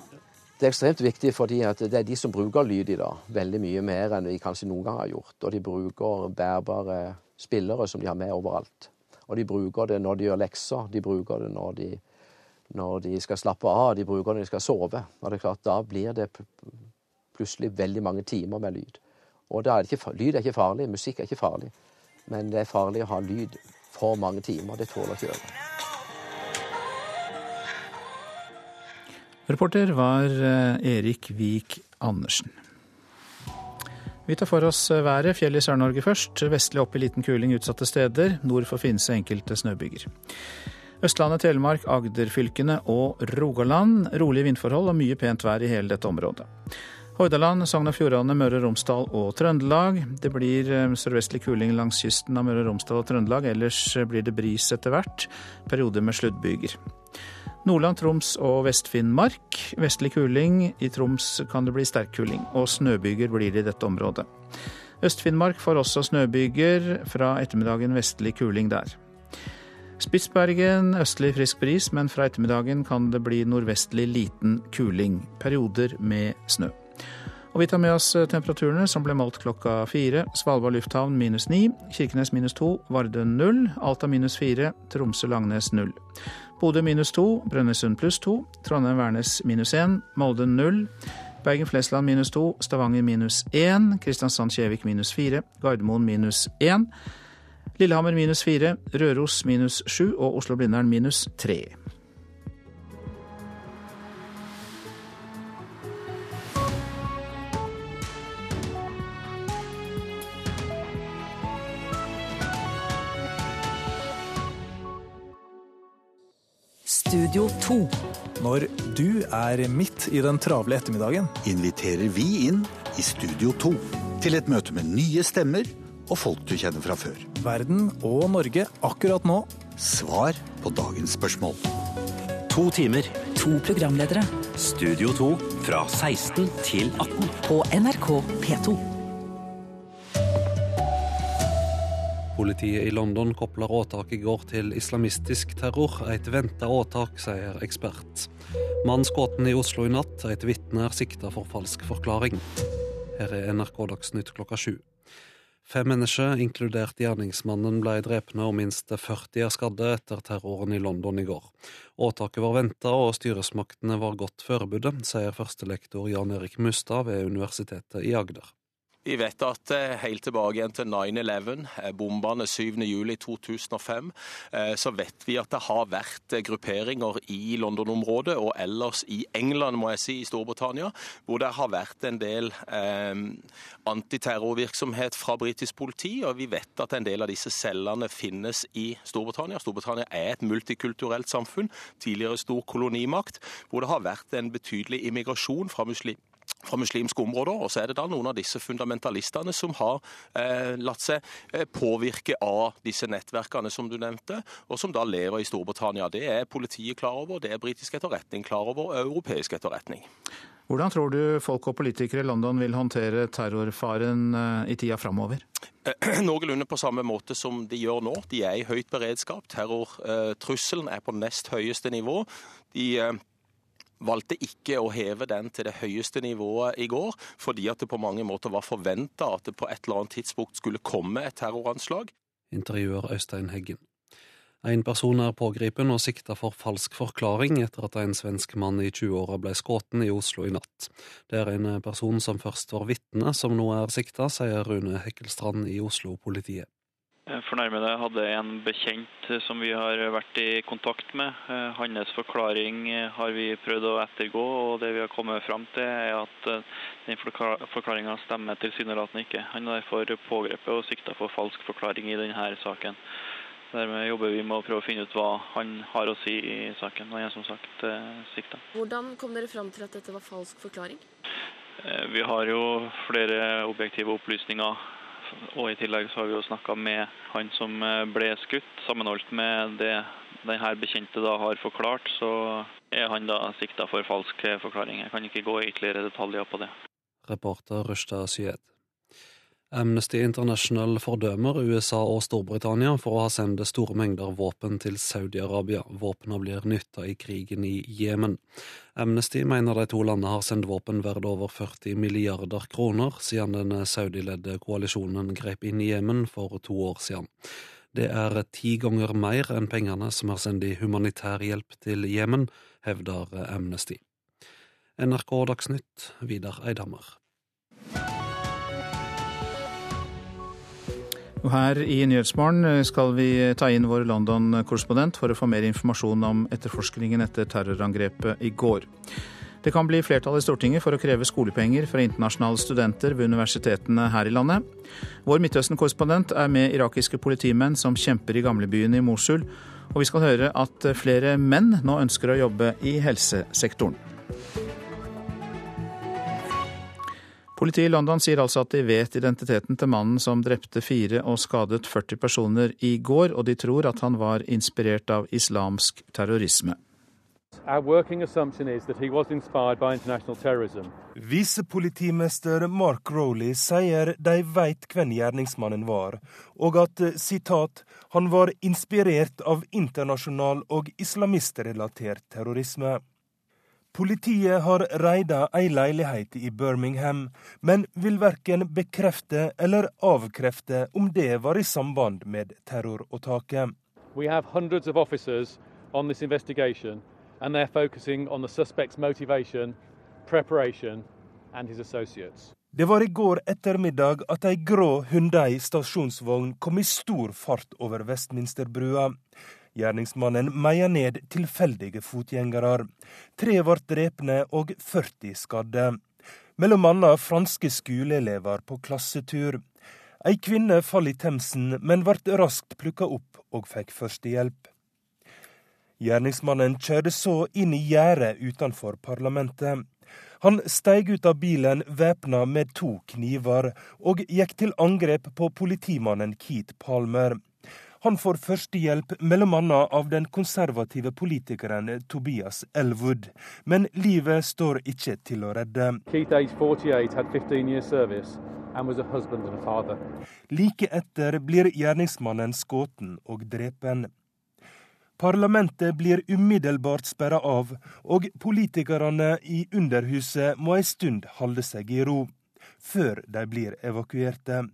Det er ekstremt viktig fordi det er de som bruker lyd i dag, veldig mye mer enn vi kanskje noen gang har gjort. Og de bruker bærbare spillere som de har med overalt. Og de bruker det når de gjør lekser, de bruker det når de, når de skal slappe av, de bruker det når de skal sove. Og det er klart, Da blir det plutselig veldig mange timer med lyd. Og er ikke, lyd er ikke farlig, musikk er ikke farlig. Men det er farlig å ha lyd for mange timer. Det tåler ikke øret. Reporter var eh, Erik Vik Andersen. Vi tar for oss eh, været. Fjell i Sør-Norge først. Vestlig opp i liten kuling utsatte steder. Nord for Finse enkelte snøbyger. Østlandet, Telemark, Agderfylkene og Rogaland. Rolige vindforhold og mye pent vær i hele dette området. Hordaland, Sogn og Fjordane, Møre og Romsdal og Trøndelag. Det blir eh, sørvestlig kuling langs kysten av Møre og Romsdal og Trøndelag. Ellers blir det bris etter hvert. Perioder med sluddbyger. Nordland, Troms og Vest-Finnmark. Vestlig kuling. I Troms kan det bli sterk kuling, og snøbyger blir det i dette området. Øst-Finnmark får også snøbyger. Fra ettermiddagen vestlig kuling der. Spitsbergen østlig frisk bris, men fra ettermiddagen kan det bli nordvestlig liten kuling. Perioder med snø. Og vi tar med oss temperaturene som ble målt klokka fire. Svalbard lufthavn minus ni, Kirkenes minus to, Vardø null, Alta minus fire, Tromsø-Langnes null. Bodø minus to, Brønnøysund pluss to, Trondheim-Værnes minus én, Molde null. Bergen-Flesland minus to, Stavanger minus én, Kristiansand-Kjevik minus fire, Gardermoen minus én. Lillehammer minus fire, Røros minus sju. Og Oslo-Blindern minus tre. Studio 2. Når du er midt i den travle ettermiddagen, inviterer vi inn i Studio 2 til et møte med nye stemmer og folk du kjenner fra før. Verden og Norge akkurat nå. Svar på dagens spørsmål. To timer. To programledere. Studio 2 fra 16 til 18 på NRK P2. Politiet i London kobler åtaket i går til islamistisk terror. Et venta åtak, sier ekspert. Mann skutt i Oslo i natt. Et vitne er sikta for falsk forklaring. Her er NRK Dagsnytt klokka sju. Fem mennesker, inkludert gjerningsmannen, ble drepne og minst 40 er skadde etter terroren i London i går. Åtaket var venta og styresmaktene var godt forberedt, sier førstelektor Jan Erik Mustad ved Universitetet i Agder. Vi vet at eh, helt tilbake igjen til 9-11, eh, bombene 7.7.2005, eh, så vet vi at det har vært grupperinger i London-området og ellers i England, må jeg si, i Storbritannia, hvor det har vært en del eh, antiterrorvirksomhet fra britisk politi. Og vi vet at en del av disse cellene finnes i Storbritannia. Storbritannia er et multikulturelt samfunn, tidligere stor kolonimakt, hvor det har vært en betydelig immigrasjon fra muslimer fra muslimske områder. Og så er det da noen av disse fundamentalistene som har eh, latt seg eh, påvirke av disse nettverkene som du nevnte, og som da lever i Storbritannia. Det er politiet klar over, det er britisk etterretning klar over, og europeisk etterretning. Hvordan tror du folk og politikere i London vil håndtere terrorfaren eh, i tida framover? Noenlunde på samme måte som de gjør nå. De er i høyt beredskap. Terrortrusselen er på nest høyeste nivå. De eh, valgte ikke å heve den til det høyeste nivået i går, fordi at det på mange måter var forventa at det på et eller annet tidspunkt skulle komme et terroranslag. Intervjuer Øystein Heggen. En person er pågrepet og sikta for falsk forklaring etter at en svensk mann i 20-åra ble skutt i Oslo i natt. Det er en person som først var vitne som nå er sikta, sier Rune Hekkelstrand i Oslo-politiet. Eh, fornærmede hadde en bekjent eh, som vi har vært i kontakt med. Eh, hans forklaring har vi prøvd å ettergå, og det vi har kommet fram til er at den forklaringa stemmer tilsynelatende ikke. Han er derfor pågrepet og sikta for falsk forklaring i denne saken. Dermed jobber vi med å prøve å finne ut hva han har å si i saken. og han er som sagt sikta. Hvordan kom dere fram til at dette var falsk forklaring? Vi har jo flere objektive opplysninger og i tillegg så har vi jo snakka med han som eh, ble skutt. Sammenholdt med det denne bekjente da har forklart, så er han da sikta for falsk forklaring. Jeg kan ikke gå ytterligere detaljer på det. Reporter Rushda Syed. Amnesty International fordømmer USA og Storbritannia for å ha sendt store mengder våpen til Saudi-Arabia. Våpnene blir nytta i krigen i Jemen. Amnesty mener de to landene har sendt våpen verdt over 40 milliarder kroner siden den saudiledde koalisjonen grep inn i Jemen for to år siden. Det er ti ganger mer enn pengene som er sendt i humanitær hjelp til Jemen, hevder Amnesty. NRK Dagsnytt, Vidar Eidhammer. Og her i Nyhetsmorgen skal vi ta inn vår London-korrespondent for å få mer informasjon om etterforskningen etter terrorangrepet i går. Det kan bli flertall i Stortinget for å kreve skolepenger fra internasjonale studenter ved universitetene her i landet. Vår Midtøsten-korrespondent er med irakiske politimenn som kjemper i gamlebyen i Mosul. Og vi skal høre at flere menn nå ønsker å jobbe i helsesektoren. Politiet i London sier altså at de vet identiteten til mannen som drepte fire og skadet 40 personer i går, og de tror at han var inspirert av islamsk terrorisme. Visepolitimester Mark Rowley sier de vet hvem gjerningsmannen var, og at citat, han var inspirert av internasjonal og islamistrelatert terrorisme. Politiet har reida ei leilighet i Birmingham, men vil verken bekrefte eller avkrefte om det var i samband med terroråtaket. We have hundreds of officers on this investigation, and they're focusing on the suspect's motivation, preparation and his associates. Det var i går ettermiddag at ei grå Hundei stasjonsvogn kom i stor fart over Westminsterbrua. Gjerningsmannen meia ned tilfeldige fotgjengere. Tre ble drepne og 40 skadde. Mellom annet franske skoleelever på klassetur. Ei kvinne falt i Themsen, men ble raskt plukka opp og fikk førstehjelp. Gjerningsmannen kjørte så inn i gjerdet utenfor parlamentet. Han steig ut av bilen væpna med to kniver, og gikk til angrep på politimannen Keith Palmer. Han får førstehjelp bl.a. av den konservative politikeren Tobias Elwood, men livet står ikke til å redde. Like etter blir gjerningsmannen skutt og drepen. Parlamentet blir umiddelbart sperra av, og politikerne i Underhuset må ei stund holde seg i ro, før de blir evakuerte.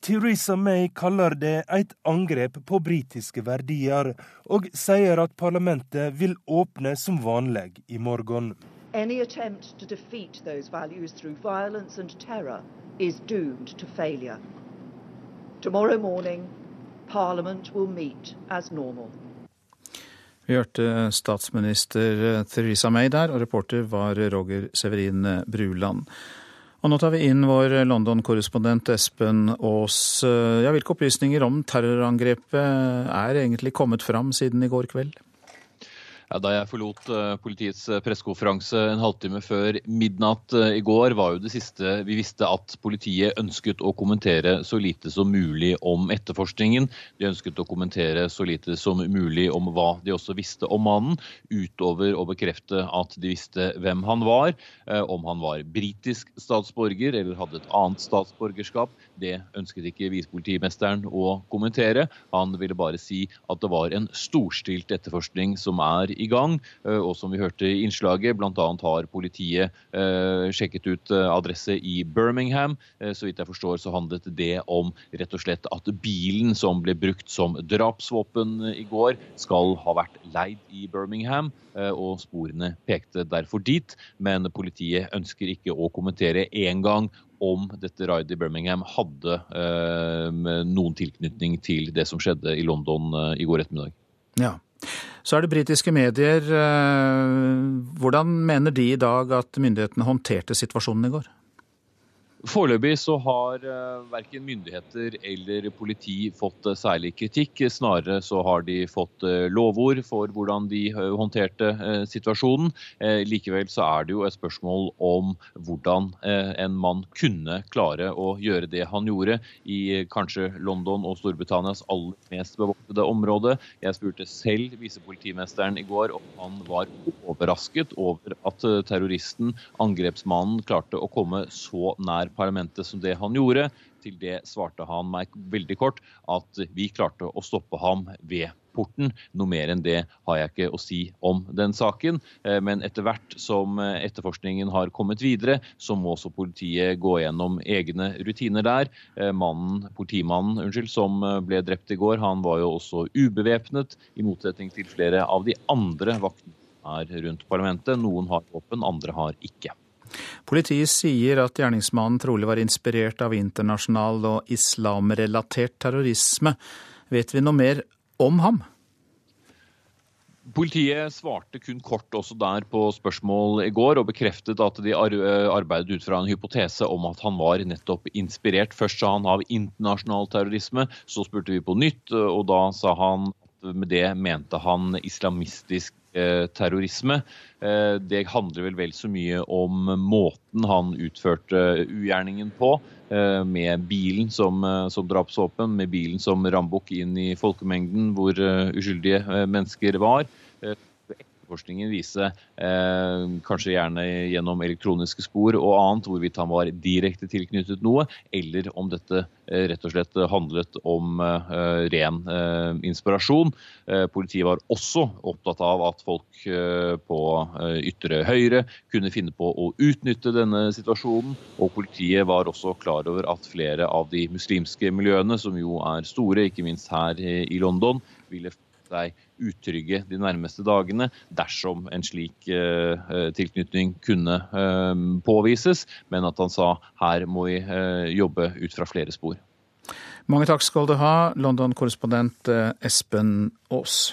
Theresa May kaller det et angrep på britiske verdier, og sier at parlamentet vil åpne som vanlig i morgen. Any attempt to defeat those values through violence and terror is doomed to failure. Tomorrow morning, Parliament will meet as normal. Vi hørte statsminister Theresa May der, og reporter var Roger Severin Bruland. Og nå tar vi inn vår London-korrespondent Espen Aas. Ja, hvilke opplysninger om terrorangrepet er egentlig kommet fram siden i går kveld? Ja, da jeg forlot uh, politiets uh, pressekonferanse en halvtime før midnatt uh, i går, var jo det siste vi visste at politiet ønsket å kommentere så lite som mulig om etterforskningen. De ønsket å kommentere så lite som mulig om hva de også visste om mannen, utover å bekrefte at de visste hvem han var. Om han var britisk statsborger eller hadde et annet statsborgerskap, det ønsket ikke visepolitimesteren å kommentere. Han ville bare si at det var en storstilt etterforskning som er i gang. Eh, og som vi hørte i innslaget, bl.a. har politiet eh, sjekket ut eh, adresse i Birmingham. Så vidt jeg forstår så handlet det om rett og slett at bilen som ble brukt som drapsvåpen i går, skal ha vært leid i Birmingham. Og sporene pekte derfor dit. Men politiet ønsker ikke å kommentere en gang om dette raidet i Birmingham hadde noen tilknytning til det som skjedde i London i går ettermiddag. Ja. Så er det britiske medier. Eh, hvordan mener de i dag at myndighetene håndterte situasjonen i går? Foreløpig så har uh, verken myndigheter eller politi fått uh, særlig kritikk. Snarere så har de fått uh, lovord for hvordan de håndterte situasjonen. Likevel så er det jo et spørsmål om hvordan en mann kunne klare å gjøre det han gjorde i kanskje London og Storbritannias aller mest bevoktede område. Jeg spurte selv visepolitimesteren i går om han var overrasket over at terroristen, angrepsmannen, klarte å komme så nær parlamentet som det han gjorde. Til det svarte han meg veldig kort at vi klarte å stoppe ham ved porten. Noe mer enn det har jeg ikke å si om den saken. Eh, men etter hvert som eh, etterforskningen har kommet videre, så må også politiet gå gjennom egne rutiner der. Eh, mannen, politimannen unnskyld, som ble drept i går, han var jo også ubevæpnet, i motsetning til flere av de andre vaktene her rundt parlamentet. Noen har våpen, andre har ikke. Politiet sier at gjerningsmannen trolig var inspirert av internasjonal og islamrelatert terrorisme. Vet vi noe mer om ham? Politiet svarte kun kort også der på spørsmål i går, og bekreftet at de arbeidet ut fra en hypotese om at han var nettopp inspirert. Først sa han av internasjonal terrorisme, så spurte vi på nytt, og da sa han med det mente han islamistisk Eh, terrorisme. Eh, det handler vel vel så mye om måten han utførte ugjerningen på, eh, med bilen som, som drapsvåpen, med bilen som rambukk inn i folkemengden hvor uskyldige mennesker var etterforskningen vise, eh, kanskje gjerne gjennom elektroniske spor og annet, hvorvidt han var direkte tilknyttet noe, eller om dette eh, rett og slett handlet om eh, ren eh, inspirasjon. Eh, politiet var også opptatt av at folk eh, på ytre høyre kunne finne på å utnytte denne situasjonen, og politiet var også klar over at flere av de muslimske miljøene, som jo er store, ikke minst her i London, ville seg utrygge de nærmeste dagene dersom en slik uh, tilknytning kunne uh, påvises, men at han sa her må vi jobbe ut fra flere spor. Mange takk skal du ha, London-korrespondent Espen Aas.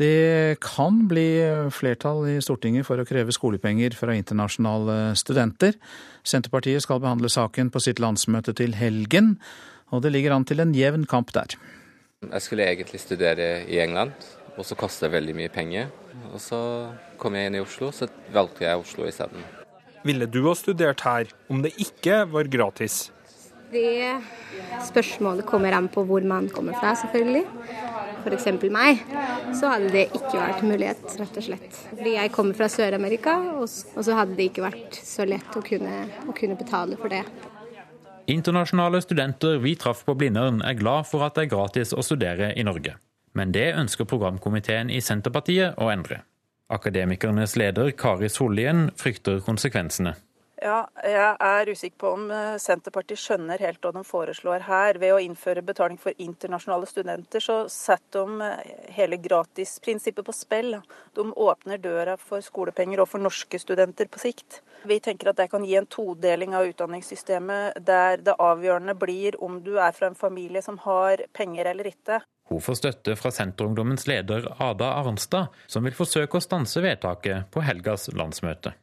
Det kan bli flertall i Stortinget for å kreve skolepenger fra internasjonale studenter. Senterpartiet skal behandle saken på sitt landsmøte til helgen og det ligger an til en jevn kamp der. Jeg skulle egentlig studere i England, og så koster det veldig mye penger. Og så kom jeg inn i Oslo, så valgte jeg Oslo isteden. Ville du ha studert her om det ikke var gratis? Det spørsmålet kommer an på hvor man kommer fra, selvfølgelig. F.eks. meg, så hadde det ikke vært mulighet, rett og slett. Fordi jeg kommer fra Sør-Amerika, og så hadde det ikke vært så lett å kunne, å kunne betale for det. Internasjonale studenter vi traff på Blindern er glad for at det er gratis å studere i Norge. Men det ønsker programkomiteen i Senterpartiet å endre. Akademikernes leder Kari Sollien frykter konsekvensene. Ja, jeg er usikker på om eh, Senterpartiet skjønner helt hva de foreslår her. Ved å innføre betaling for internasjonale studenter, så setter de eh, hele gratisprinsippet på spill. De åpner døra for skolepenger og for norske studenter på sikt. Vi tenker at det kan gi en todeling av utdanningssystemet, der det avgjørende blir om du er fra en familie som har penger eller ikke. Hun får støtte fra Senterungdommens leder Ada Arnstad, som vil forsøke å stanse vedtaket på helgas landsmøte.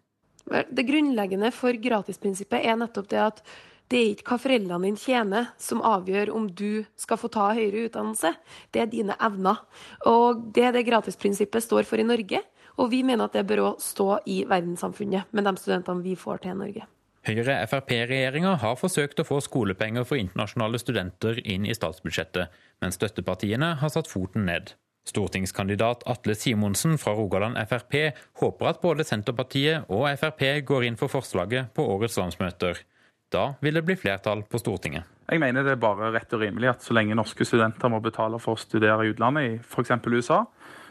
Det grunnleggende for gratisprinsippet er nettopp det at det er ikke hva foreldrene dine tjener som avgjør om du skal få ta høyere utdannelse, det er dine evner. Og Det er det gratisprinsippet står for i Norge, og vi mener at det bør òg stå i verdenssamfunnet med de studentene vi får til Norge. Høyre-Frp-regjeringa har forsøkt å få skolepenger for internasjonale studenter inn i statsbudsjettet, men støttepartiene har satt foten ned. Stortingskandidat Atle Simonsen fra Rogaland Frp håper at både Senterpartiet og Frp går inn for forslaget på årets landsmøter. Da vil det bli flertall på Stortinget. Jeg mener det er bare rett og rimelig at så lenge norske studenter må betale for å studere i utlandet, i f.eks. USA,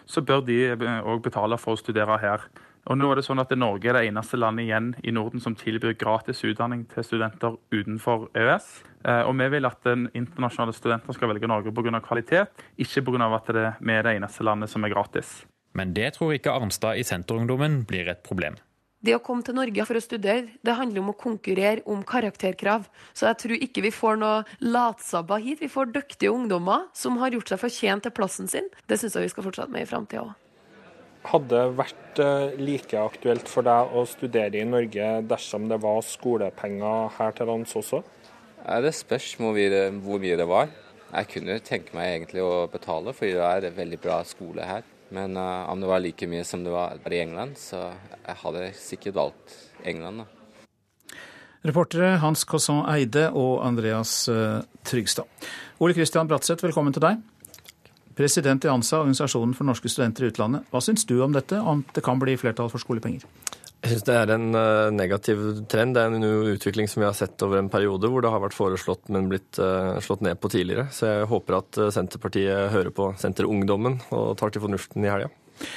så bør de òg betale for å studere her. Og nå er det sånn at Norge er det eneste landet igjen i Norden som tilbyr gratis utdanning til studenter utenfor EØS. Eh, og vi vil at internasjonale studenter skal velge Norge pga. kvalitet, ikke pga. at det, vi er det eneste landet som er gratis. Men det tror ikke Arnstad i Senterungdommen blir et problem. Det å komme til Norge for å studere, det handler om å konkurrere om karakterkrav. Så jeg tror ikke vi får noe latsabba hit. Vi får dyktige ungdommer som har gjort seg fortjent til plassen sin. Det syns jeg vi skal fortsette med i framtida òg. Hadde vært eh, like aktuelt for deg å studere i Norge dersom det var skolepenger her til lands også? Det spørs hvor mye det var. Jeg kunne tenke meg egentlig å betale, fordi det er en veldig bra skole her. Men uh, om det var like mye som det var i England, så jeg hadde sikkert valgt England. da. Reportere Hans Cosson Eide og Andreas uh, Trygstad. Ole Kristian Bratseth, velkommen til deg. President i ANSA, Organisasjonen for norske studenter i utlandet. Hva syns du om dette, om det kan bli flertall for skolepenger? Jeg syns det er en uh, negativ trend. Det er en utvikling som vi har sett over en periode hvor det har vært foreslått, men blitt uh, slått ned på tidligere. Så jeg håper at uh, Senterpartiet hører på Senterungdommen og tar til fornuften i helga.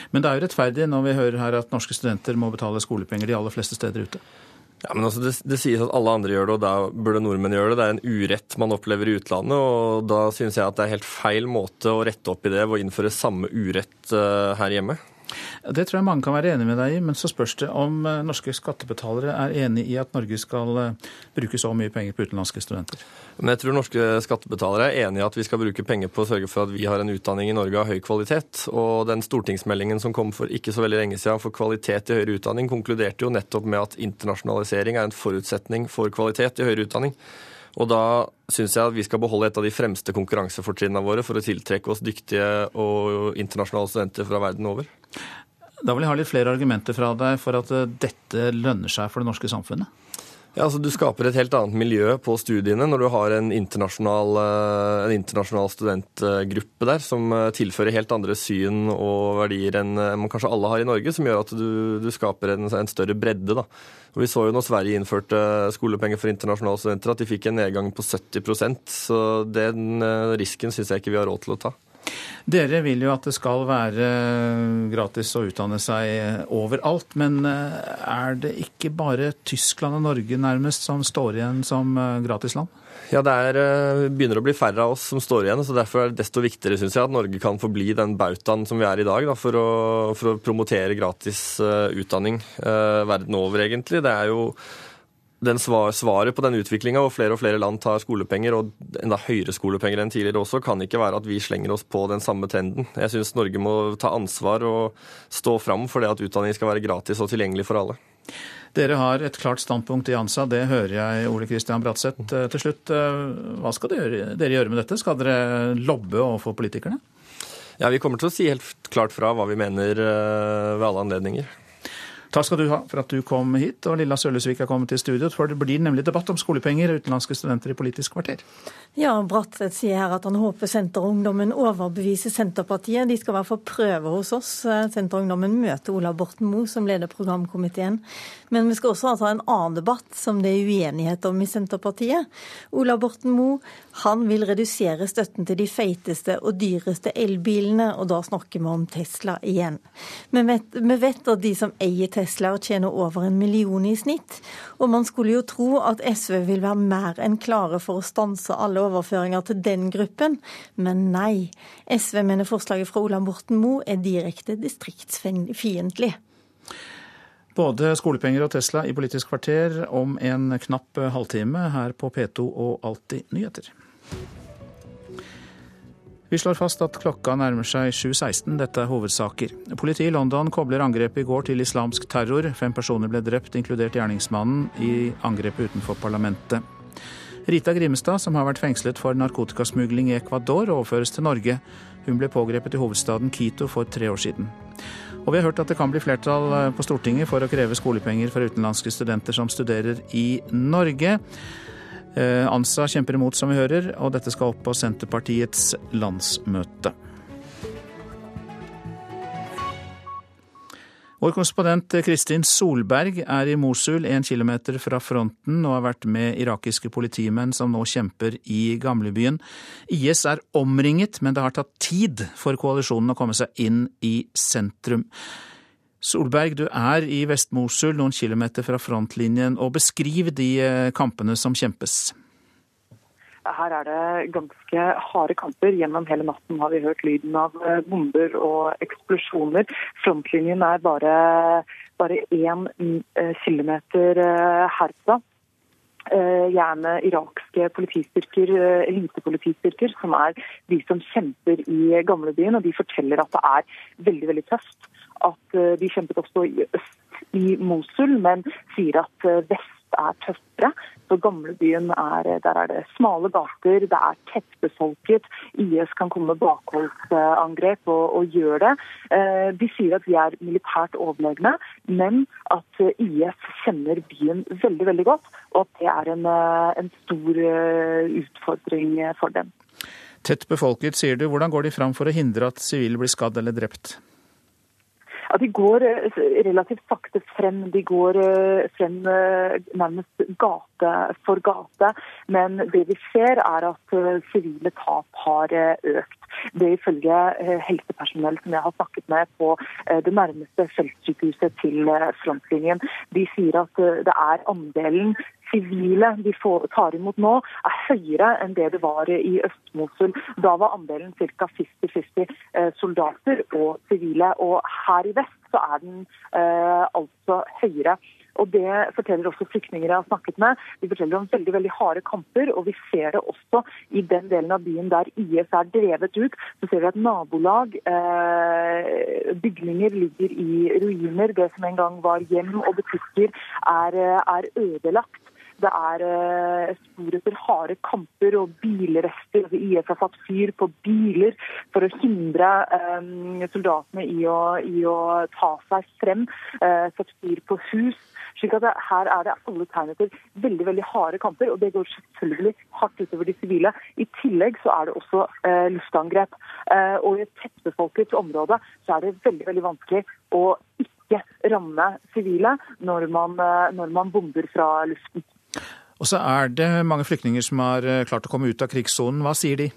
Men det er jo rettferdig når vi hører her at norske studenter må betale skolepenger de aller fleste steder ute? Ja, men altså det, det, sies at alle andre gjør det, og da burde nordmenn gjøre det. Det er en urett man opplever i utlandet, og da synes jeg at det er helt feil måte å rette opp i det ved å innføre samme urett uh, her hjemme. Det tror jeg mange kan være enig med deg i, men så spørs det om eh, norske skattebetalere er enig i at Norge skal eh, bruke så mye penger på utenlandske studenter. Men jeg tror norske skattebetalere er enig i at vi skal bruke penger på å sørge for at vi har en utdanning i Norge av høy kvalitet. Og den stortingsmeldingen som kom for ikke så veldig lenge siden for kvalitet i høyere utdanning, konkluderte jo nettopp med at internasjonalisering er en forutsetning for kvalitet i høyere utdanning. Og da syns jeg at vi skal beholde et av de fremste konkurransefortrinnene våre for å tiltrekke oss dyktige og internasjonale studenter fra verden over. Da vil jeg ha litt flere argumenter fra deg for at eh, dette lønner seg for det norske samfunnet. Ja, altså Du skaper et helt annet miljø på studiene når du har en internasjonal, eh, en internasjonal studentgruppe der som eh, tilfører helt andre syn og verdier enn man kanskje alle har i Norge, som gjør at du, du skaper en, en, større bredde. da. Og Vi så jo når Sverige innførte skolepenger for internasjonale studenter, at de fikk en nedgang på 70% så den risken syns jeg ikke vi har råd til å ta. Dere vil jo at det skal være gratis å utdanne seg overalt, men eh, er det ikke bare Tyskland og Norge nærmest som står igjen som eh, gratisland? Ja, det er, eh, begynner å bli færre av oss som står igjen. så Derfor er det desto viktigere synes jeg, at Norge kan forbli den bautaen som vi er i dag, da, for, å, for, å, promotere gratis utdanning uh, verden over, egentlig. Det er jo den svaret på den utviklinga hvor flere og flere land tar skolepenger, og enda høyere skolepenger enn tidligere også, kan ikke være at vi slenger oss på den samme trenden. Jeg syns Norge må ta ansvar og stå fram for det at utdanning skal være gratis og tilgjengelig for alle. Dere har et klart standpunkt i ANSA, det hører jeg, Ole Kristian Bratseth. Eh, til slutt, eh, hva skal dere gjøre med dette? Skal dere lobbe overfor politikerne? Ja, Vi kommer til å si helt klart fra hva vi mener eh, ved alle anledninger. Takk skal du ha for at du kom hit, og Lilla Sølesvik er kommet til studio. For det blir nemlig debatt om skolepenger og utenlandske studenter i Politisk kvarter. Ja, Bratseth sier her at han håper Senterungdommen overbeviser Senterpartiet. De skal i hvert fall prøve hos oss. Senterungdommen møter Ola Borten Moe, som leder programkomiteen. Men vi skal også ha en annen debatt som det er uenighet om i Senterpartiet. Ola Borten Moe han vil redusere støtten til de feiteste og dyreste elbilene, og da snakker vi om Tesla igjen. Vi vet, vi vet at de som eier Tesla tjener over en million i snitt, og man skulle jo tro at SV vil være mer enn klare for å stanse alle overføringer til den gruppen, men nei. SV mener forslaget fra Ola Borten Moe er direkte distriktsfiendtlig. Både skolepenger og Tesla i Politisk kvarter om en knapp halvtime her på P2 og Alltid nyheter. Vi slår fast at klokka nærmer seg 7.16. Dette er hovedsaker. Politiet i London kobler angrepet i går til islamsk terror. Fem personer ble drept, inkludert gjerningsmannen, i angrepet utenfor parlamentet. Rita Grimstad, som har vært fengslet for narkotikasmugling i Ecuador, overføres til Norge. Hun ble pågrepet i hovedstaden Quito for tre år siden. Og vi har hørt at det kan bli flertall eh, på Stortinget for å kreve skolepenger fra utenlandske studenter som studerer i Norge. Eh, ANSA kjemper imot, som vi hører, og dette skal opp på Senterpartiets landsmøte. Vår korrespondent Kristin Solberg er i Mosul, én kilometer fra fronten, og har vært med irakiske politimenn som nå kjemper i gamlebyen. IS er omringet, men det har tatt tid for koalisjonen å komme seg inn i sentrum. Solberg, du er i Vest-Mosul, noen kilometer fra frontlinjen, og beskriv de eh, kampene som kjempes. Her er det ganske harde kamper. Gjennom hele natten har vi hørt lyden av eh, bomber og eksplosjoner. Frontlinjen er bare, bare én eh, kilometer herfra. Gjerne irakske politistyrker, elitepolitistyrker, som er de som kjemper i gamlebyen. Og de forteller at det er veldig, veldig tøft. At de kjempet også i øst i Mosul, men sier at vest er tøffere. Så gamlebyen er Der er det smale gater, det er tettbefolket. IS kan komme med bakholdsangrep og, og gjøre det. Eh, de sier at de er militært overlegne, men at IS kjenner byen veldig veldig godt, og at det er en, eh, en stor eh, utfordring for dem. Tett befolket, sier du. Hvordan går de fram for å hindre at sivile blir skadd eller drept? Ja, De går eh, relativt sakte frem. De går eh, frem eh, nærmest gate for gate. Men det vi ser er at sivile tap har økt. Det er ifølge helsepersonell som jeg har snakket med på det nærmeste feltsykehuset til frontlinjen. De sier at det er andelen sivile de får, tar imot nå, er høyere enn det det var i Øst-Mosul. Da var andelen ca. 50-50 soldater og sivile. Og her i vest så er den eh, altså høyere. Og Det forteller også flyktninger jeg har snakket med. De forteller om veldig veldig harde kamper. og Vi ser det også i den delen av byen der IS er drevet ut. Så ser vi at nabolag, eh, bygninger ligger i ruiner. Det som en gang var hjem og butikker, er, er ødelagt. Det er eh, spor etter harde kamper og bilrester. Altså IS har satt fyr på biler for å hindre um, soldatene i å, i å, ta seg frem. Uh, satt fyr på hus. slik at det, Her er det alle tegn etter veldig veldig harde kamper, og det går selvfølgelig hardt utover de sivile. I tillegg så er det også uh, luftangrep. Uh, og i et tettbefolket område så er det veldig, veldig vanskelig å ikke ramme sivile når man, når man bomber fra luften. Og så er det mange flyktninger som har eh, klart å komme ut av krigssonen. Hva sier de?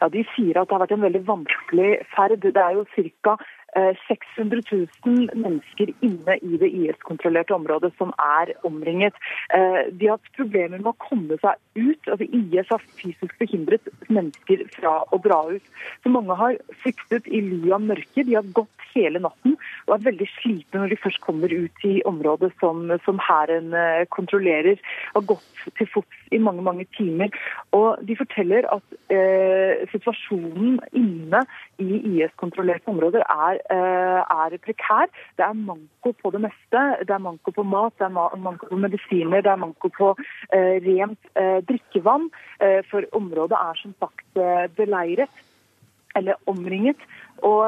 Ja, De sier at det har vært en veldig vanskelig ferd. Det er jo ca. 600 000 mennesker inne i det IS-kontrollerte området som er omringet. Eh, de har hatt problemer med å komme seg ut. Altså IS har fysisk forhindret mennesker fra å dra ut. Så Mange har flyktet i ly av mørket. De har gått hele natten og er veldig slitne når de først kommer ut i området som, som hæren eh, kontrollerer. Har gått til fots i mange mange timer. Og De forteller at eh, situasjonen inne i IS-kontrollerte områder er Eh, er prekær. Det er manko på det meste. Det er manko på mat, det er manko på medisiner, det er manko på eh, rent eh, drikkevann. For området er som sagt beleiret eller omringet. Og,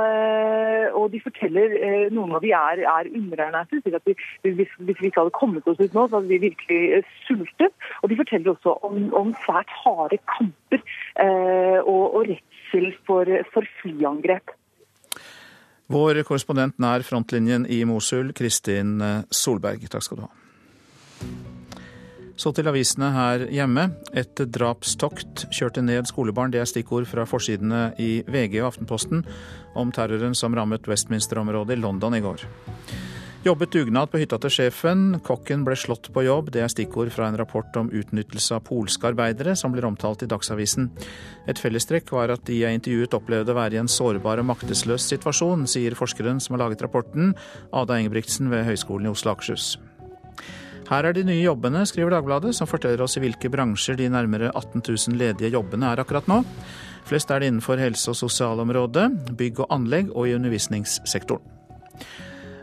og, de forteller Noen av de er, er underernærte. Hvis, hvis, vi ikke hadde kommet oss ut nå, så hadde vi virkelig sultet. Og de forteller også om, om svært harde kamper eh, og, og redsel for, for flyangrep. Vår korrespondent nær frontlinjen i Mosul, Kristin eh, Solberg. Takk skal du ha. Så til avisene her hjemme. Et drapstokt kjørte ned skolebarn. Det er stikkord fra forsidene i VG og Aftenposten om terroren som rammet Westminster-området i London i går. Jobbet dugnad på hytta til sjefen. Kokken ble slått på jobb. Det er stikkord fra en rapport om utnyttelse av polske arbeidere, som blir omtalt i Dagsavisen. Et fellestrekk var at de jeg intervjuet opplevde å være i en sårbar og maktesløs situasjon, sier forskeren som har laget rapporten, Ada Engebrigtsen ved Høgskolen i Oslo og Akershus. Her er de nye jobbene, skriver Dagbladet, som forteller oss i hvilke bransjer de nærmere 18 000 ledige jobbene er akkurat nå. Flest er det innenfor helse- og sosialområdet, bygg og anlegg og i undervisningssektoren.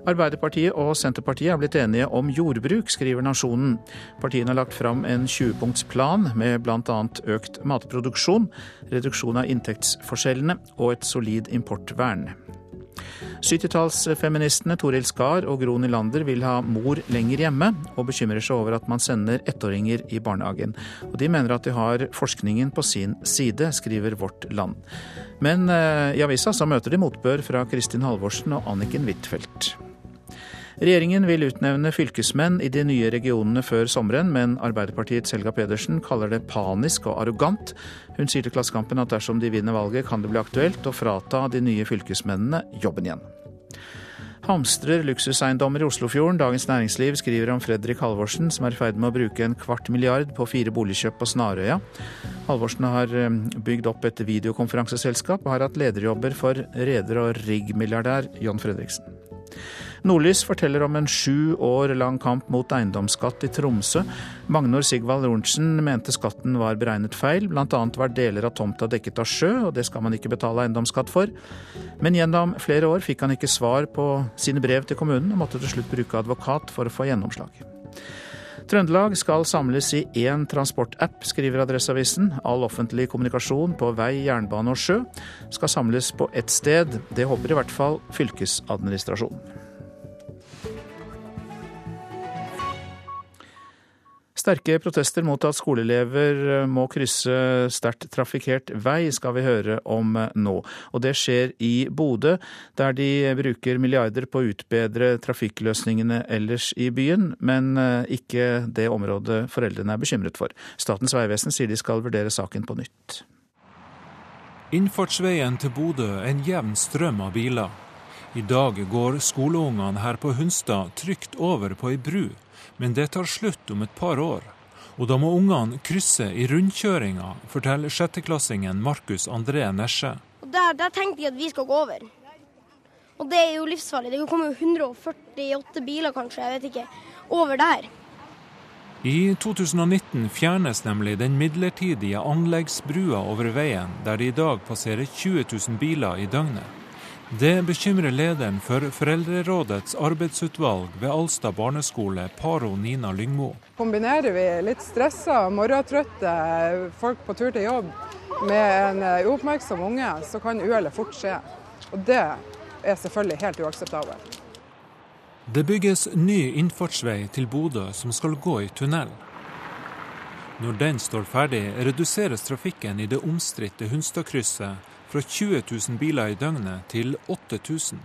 Arbeiderpartiet og Senterpartiet er blitt enige om jordbruk, skriver Nasjonen. Partiene har lagt fram en 20-punktsplan med bl.a. økt matproduksjon, reduksjon av inntektsforskjellene og et solid importvern. 70-tallsfeministene Toril Skar og Gro Nylander vil ha mor lenger hjemme, og bekymrer seg over at man sender ettåringer i barnehagen. Og de mener at de har forskningen på sin side, skriver Vårt Land. Men eh, i avisa så møter de motbør fra Kristin Halvorsen og Anniken Huitfeldt. Regjeringen vil utnevne fylkesmenn i de nye regionene før sommeren, men Arbeiderpartiets Helga Pedersen kaller det panisk og arrogant. Hun sier til Klassekampen at dersom de vinner valget, kan det bli aktuelt å frata de nye fylkesmennene jobben igjen. Hamstrer luksuseiendommer i Oslofjorden. Dagens Næringsliv skriver om Fredrik Halvorsen, som er i ferd med å bruke en kvart milliard på fire boligkjøp på Snarøya. Halvorsen har eh, bygd opp et videokonferanseselskap og har hatt lederjobber for reder- og riggmilliardær John Fredriksen. Nordlys forteller om en sju år lang kamp mot eiendomsskatt i Tromsø. Magnor Sigvald Lorentzen mente skatten var beregnet feil. Annet var deler av tomta dekket av sjø, og det skal man ikke betale eiendomsskatt for. Men gjennom flere år fikk han ikke svar på sine brev til kommunen, og måtte til slutt bruke advokat for å få gjennomslag. Trøndelag skal samles i én transportapp, skriver Adresseavisen. All offentlig kommunikasjon på vei, jernbane og sjø skal samles på ett sted. Det håper i hvert fall fylkesadministrasjonen. Sterke protester mot at skoleelever eh, må krysse sterkt trafikkert vei, skal vi høre om eh, nå. Og det skjer i Bodø, der de bruker milliarder på å utbedre trafikkløsningene ellers i byen, men eh, ikke det området foreldrene er bekymret for. Statens vegvesen sier de skal vurdere saken på nytt. Innfartsveien til Bodø er en jevn strøm av biler. I dag går skoleungene her på Hunstad trygt over på ei bru, men det tar slutt om et par år. Og da må ungene krysse i rundkjøringa, forteller sjetteklassingen Markus André Nesje. Der, der tenkte de at vi skal gå over. Og det er jo livsfarlig. Det kan komme 148 biler kanskje, jeg vet ikke, over der. I 2019 fjernes nemlig den midlertidige anleggsbrua over veien, der det i dag passerer 20 000 biler i døgnet. Det bekymrer lederen for Foreldrerådets arbeidsutvalg ved Alstad barneskole, Paro Nina Lyngmo. Kombinerer vi litt stressa, morgentrøtte folk på tur til jobb med en uoppmerksom unge, så kan uhellet fort skje. Og det er selvfølgelig helt uakseptabelt. Det bygges ny innfartsvei til Bodø som skal gå i tunnel. Når den står ferdig, reduseres trafikken i det omstridte Hunstadkrysset fra 20 000 biler i døgnet til 8000.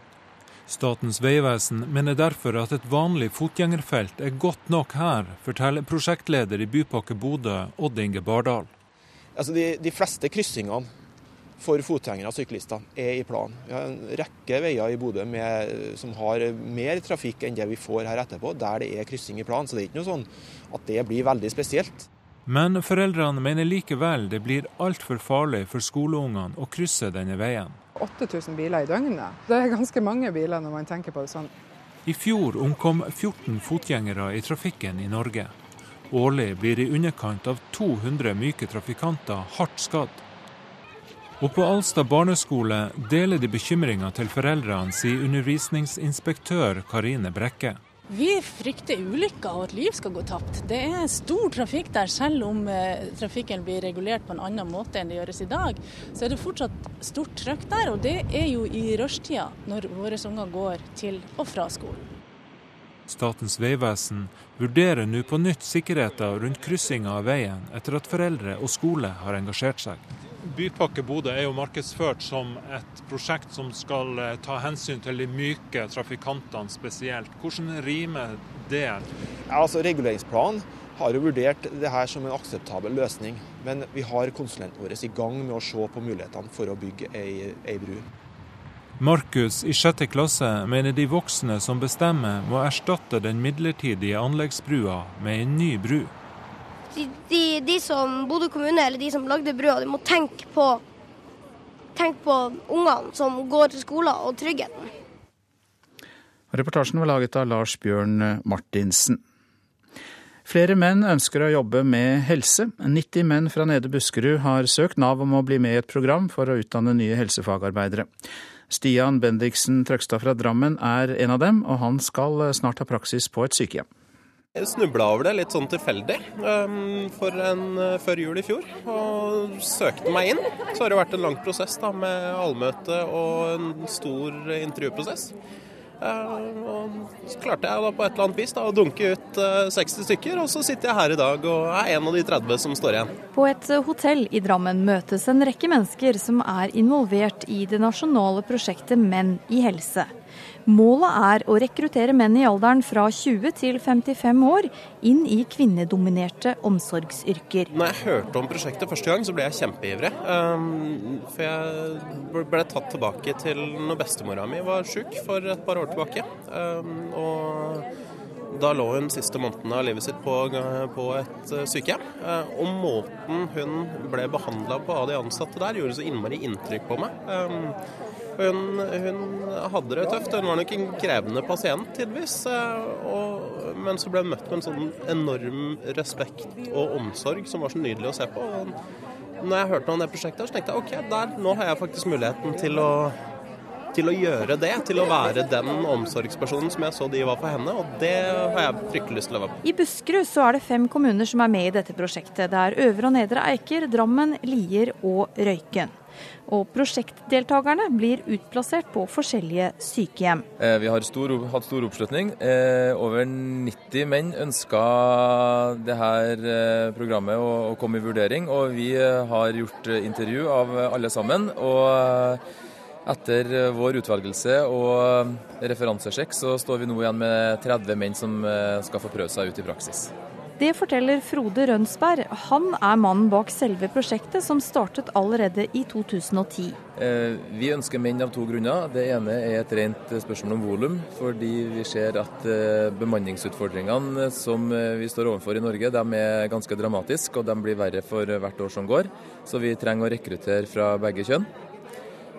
Statens vegvesen mener derfor at et vanlig fotgjengerfelt er godt nok her, forteller prosjektleder i Bypakke Bodø, Odd Inge Bardal. Altså de, de fleste kryssingene for fotgjengere og syklister er i planen. Vi har en rekke veier i Bodø som har mer trafikk enn det vi får her etterpå, der det er kryssing i planen. Så det er ikke noe sånn at det blir veldig spesielt. Men foreldrene mener likevel det blir altfor farlig for skoleungene å krysse denne veien. 8000 biler i døgnet. Det er ganske mange biler når man tenker på det sånn. I fjor omkom 14 fotgjengere i trafikken i Norge. Årlig blir i underkant av 200 myke trafikanter hardt skadd. Og på Alstad barneskole deler de bekymringa til foreldrene, sier undervisningsinspektør Karine Brekke. Vi frykter ulykker og at liv skal gå tapt. Det er stor trafikk der, selv om eh, trafikken blir regulert på en annen måte enn det gjøres i dag. Så er det fortsatt stort trøkk der, og det er jo i rushtida når våre unger går til og fra skolen. Statens vegvesen vurderer nå på nytt sikkerheten rundt kryssinga av veien, etter at foreldre og skole har engasjert seg. Bypakke Bodø er jo markedsført som et prosjekt som skal eh, ta hensyn til de myke trafikantene spesielt. Hvordan rimer det? Ja, altså Reguleringsplanen har jo vurdert det her som en akseptabel løsning. Men vi har konsulenten vår i gang med å se på mulighetene for å bygge ei, ei bru. Markus i sjette klasse mener de voksne som bestemmer, må erstatte den midlertidige anleggsbrua med en ny bru de, de, de som Bodø kommune eller de som lagde brua, de må tenke på, tenke på ungene som går til skolen, og tryggheten. Reportasjen var laget av Lars Bjørn Martinsen. Flere menn ønsker å jobbe med helse. 90 menn fra Nede Buskerud har søkt Nav om å bli med i et program for å utdanne nye helsefagarbeidere. Stian Bendiksen Trøgstad fra Drammen er en av dem, og han skal snart ha praksis på et sykehjem. Jeg snubla over det litt sånn tilfeldig um, for en, uh, før jul i fjor, og søkte meg inn. Så har det vært en lang prosess da, med allmøte og en stor intervjuprosess. Uh, og så klarte jeg da på et eller annet vis da, å dunke ut uh, 60 stykker, og så sitter jeg her i dag og er en av de 30 som står igjen. På et hotell i Drammen møtes en rekke mennesker som er involvert i det nasjonale prosjektet Menn i helse. Målet er å rekruttere menn i alderen fra 20 til 55 år inn i kvinnedominerte omsorgsyrker. Når jeg hørte om prosjektet første gang, så ble jeg kjempeivrig. Um, for jeg ble tatt tilbake til når bestemora mi var sjuk for et par år tilbake. Um, og da lå hun siste månedene av livet sitt på, på et eh, sykehjem. Uh, og måten hun ble behandla på av de ansatte der, gjorde så innmari inntrykk på meg. Hun, hun, hadde det tøft. Hun var nok en krevende pasient, tidvis. Og, men så ble hun møtt med en sånn enorm respekt og omsorg som var så nydelig å se på. Og når jeg hørte om det prosjektet, så tenkte jeg ok, der, nå har jeg faktisk muligheten til å til å gjøre det, til å være den omsorgspersonen som jeg så de var for henne. Og det har jeg fryktelig lyst til å være I Buskerud så er det fem kommuner som er med i dette prosjektet. Det er Øvre og Nedre Eiker, Drammen, Lier og Røyken og prosjektdeltakerne blir utplassert på forskjellige sykehjem. Eh, vi har stor, hatt stor oppslutning. Eh, over 90 menn ønska dette eh, programmet å komme i vurdering, og vi har gjort intervju av alle sammen. og etter vår utvelgelse og referansesjekk så står vi nå igjen med 30 menn som skal få prøve seg ut i praksis. Det forteller Frode Rønsberg. Han er mannen bak selve prosjektet, som startet allerede i 2010. Eh, vi ønsker menn av to grunner. Det ene er et rent spørsmål om volum. Fordi vi ser at eh, bemanningsutfordringene som eh, vi står overfor i Norge, de er ganske dramatiske, og de blir verre for hvert år som går. Så vi trenger å rekruttere fra begge kjønn.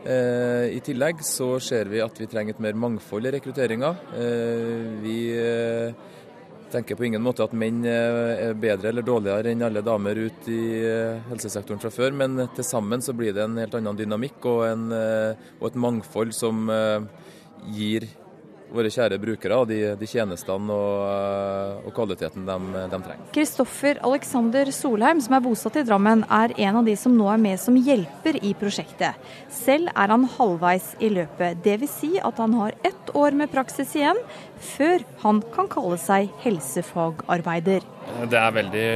I tillegg så ser vi at vi trenger et mer mangfold i rekrutteringa. Vi tenker på ingen måte at menn er bedre eller dårligere enn alle damer ute i eh, helsesektoren fra før, men til sammen så blir det en helt annen dynamikk og, en, eh, og et mangfold som eh, gir våre kjære brukere de, de tjenestene og, og, kvaliteten de, de trenger. Kristoffer Alexander Solheim, som er bosatt i Drammen, er en av de som nå er med som hjelper i prosjektet. Selv er han halvveis i løpet. Dvs. Si at han har ett år med praksis igjen, før han kan kalle seg helsefagarbeider. Det er veldig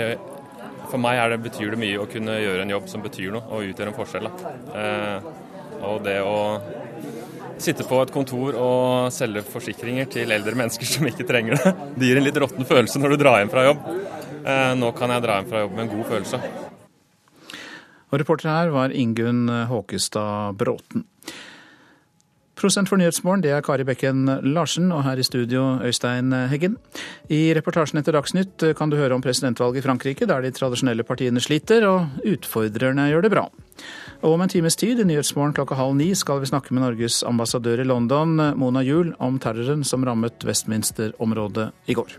For meg det, betyr det mye å kunne gjøre en jobb som betyr noe og utgjør en forskjell. Eh, og det å sitte på et kontor og selge forsikringer til eldre mennesker som ikke trenger det. Det gir en litt råtten følelse når du drar hjem fra jobb. Eh, nå kan jeg dra hjem fra jobb med en god følelse. Og Reporter her var Ingunn Håkestad Bråten. Prosent for Nyhetsmorgen, det er Kari Bekken Larsen, og her i studio Øystein Heggen. I reportasjen etter Dagsnytt kan du høre om presidentvalget i Frankrike, der de tradisjonelle partiene sliter, og utfordrerne gjør det bra. Og om en times tid, i Nyhetsmorgen klokka halv ni, skal vi snakke med Norges ambassadør i London, Mona Juel, om terroren som rammet Westminster-området i går.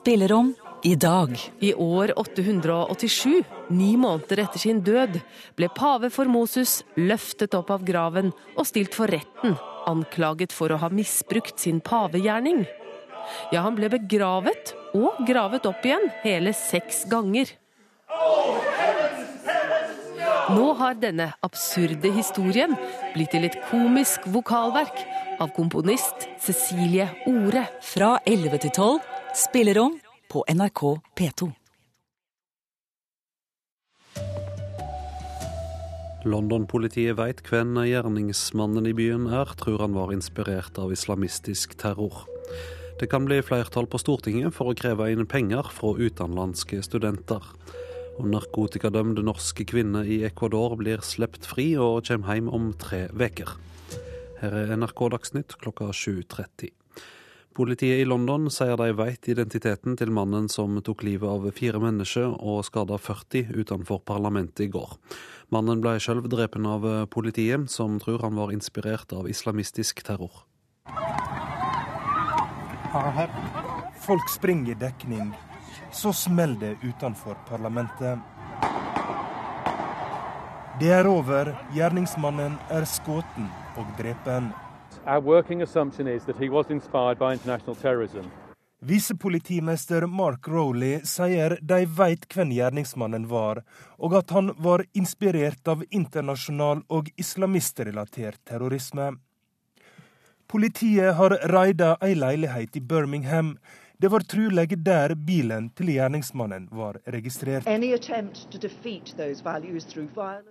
Spillerom i dag. I år 887, ni måneder etter sin død, ble pave Formosus løftet opp av graven og stilt for retten, anklaget for å ha misbrukt sin pavegjerning. Ja, han ble begravet og gravet opp igjen hele seks ganger. Nå har denne absurde historien blitt til et komisk vokalverk av komponist Cecilie Ore. Fra 11 til 12 spillerom på NRK P2. London-politiet veit hvem gjerningsmannen i byen er, tror han var inspirert av islamistisk terror. Det kan bli flertall på Stortinget for å kreve inn penger fra utenlandske studenter. Og narkotikadømte norske kvinner i Ecuador blir sluppet fri og kommer hjem om tre uker. Her er NRK Dagsnytt klokka 7.30. Politiet i London sier de vet identiteten til mannen som tok livet av fire mennesker og skada 40 utenfor parlamentet i går. Mannen ble selv drepen av politiet, som tror han var inspirert av islamistisk terror. Folk springer i dekning. Så smeller det utenfor parlamentet. Det er over. Gjerningsmannen er skutt og drepen. Visepolitimester Mark Rowley sier de vet hvem gjerningsmannen var, og at han var inspirert av internasjonal og islamistrelatert terrorisme. Politiet har raida ei leilighet i Birmingham det var trolig der bilen til gjerningsmannen var registrert.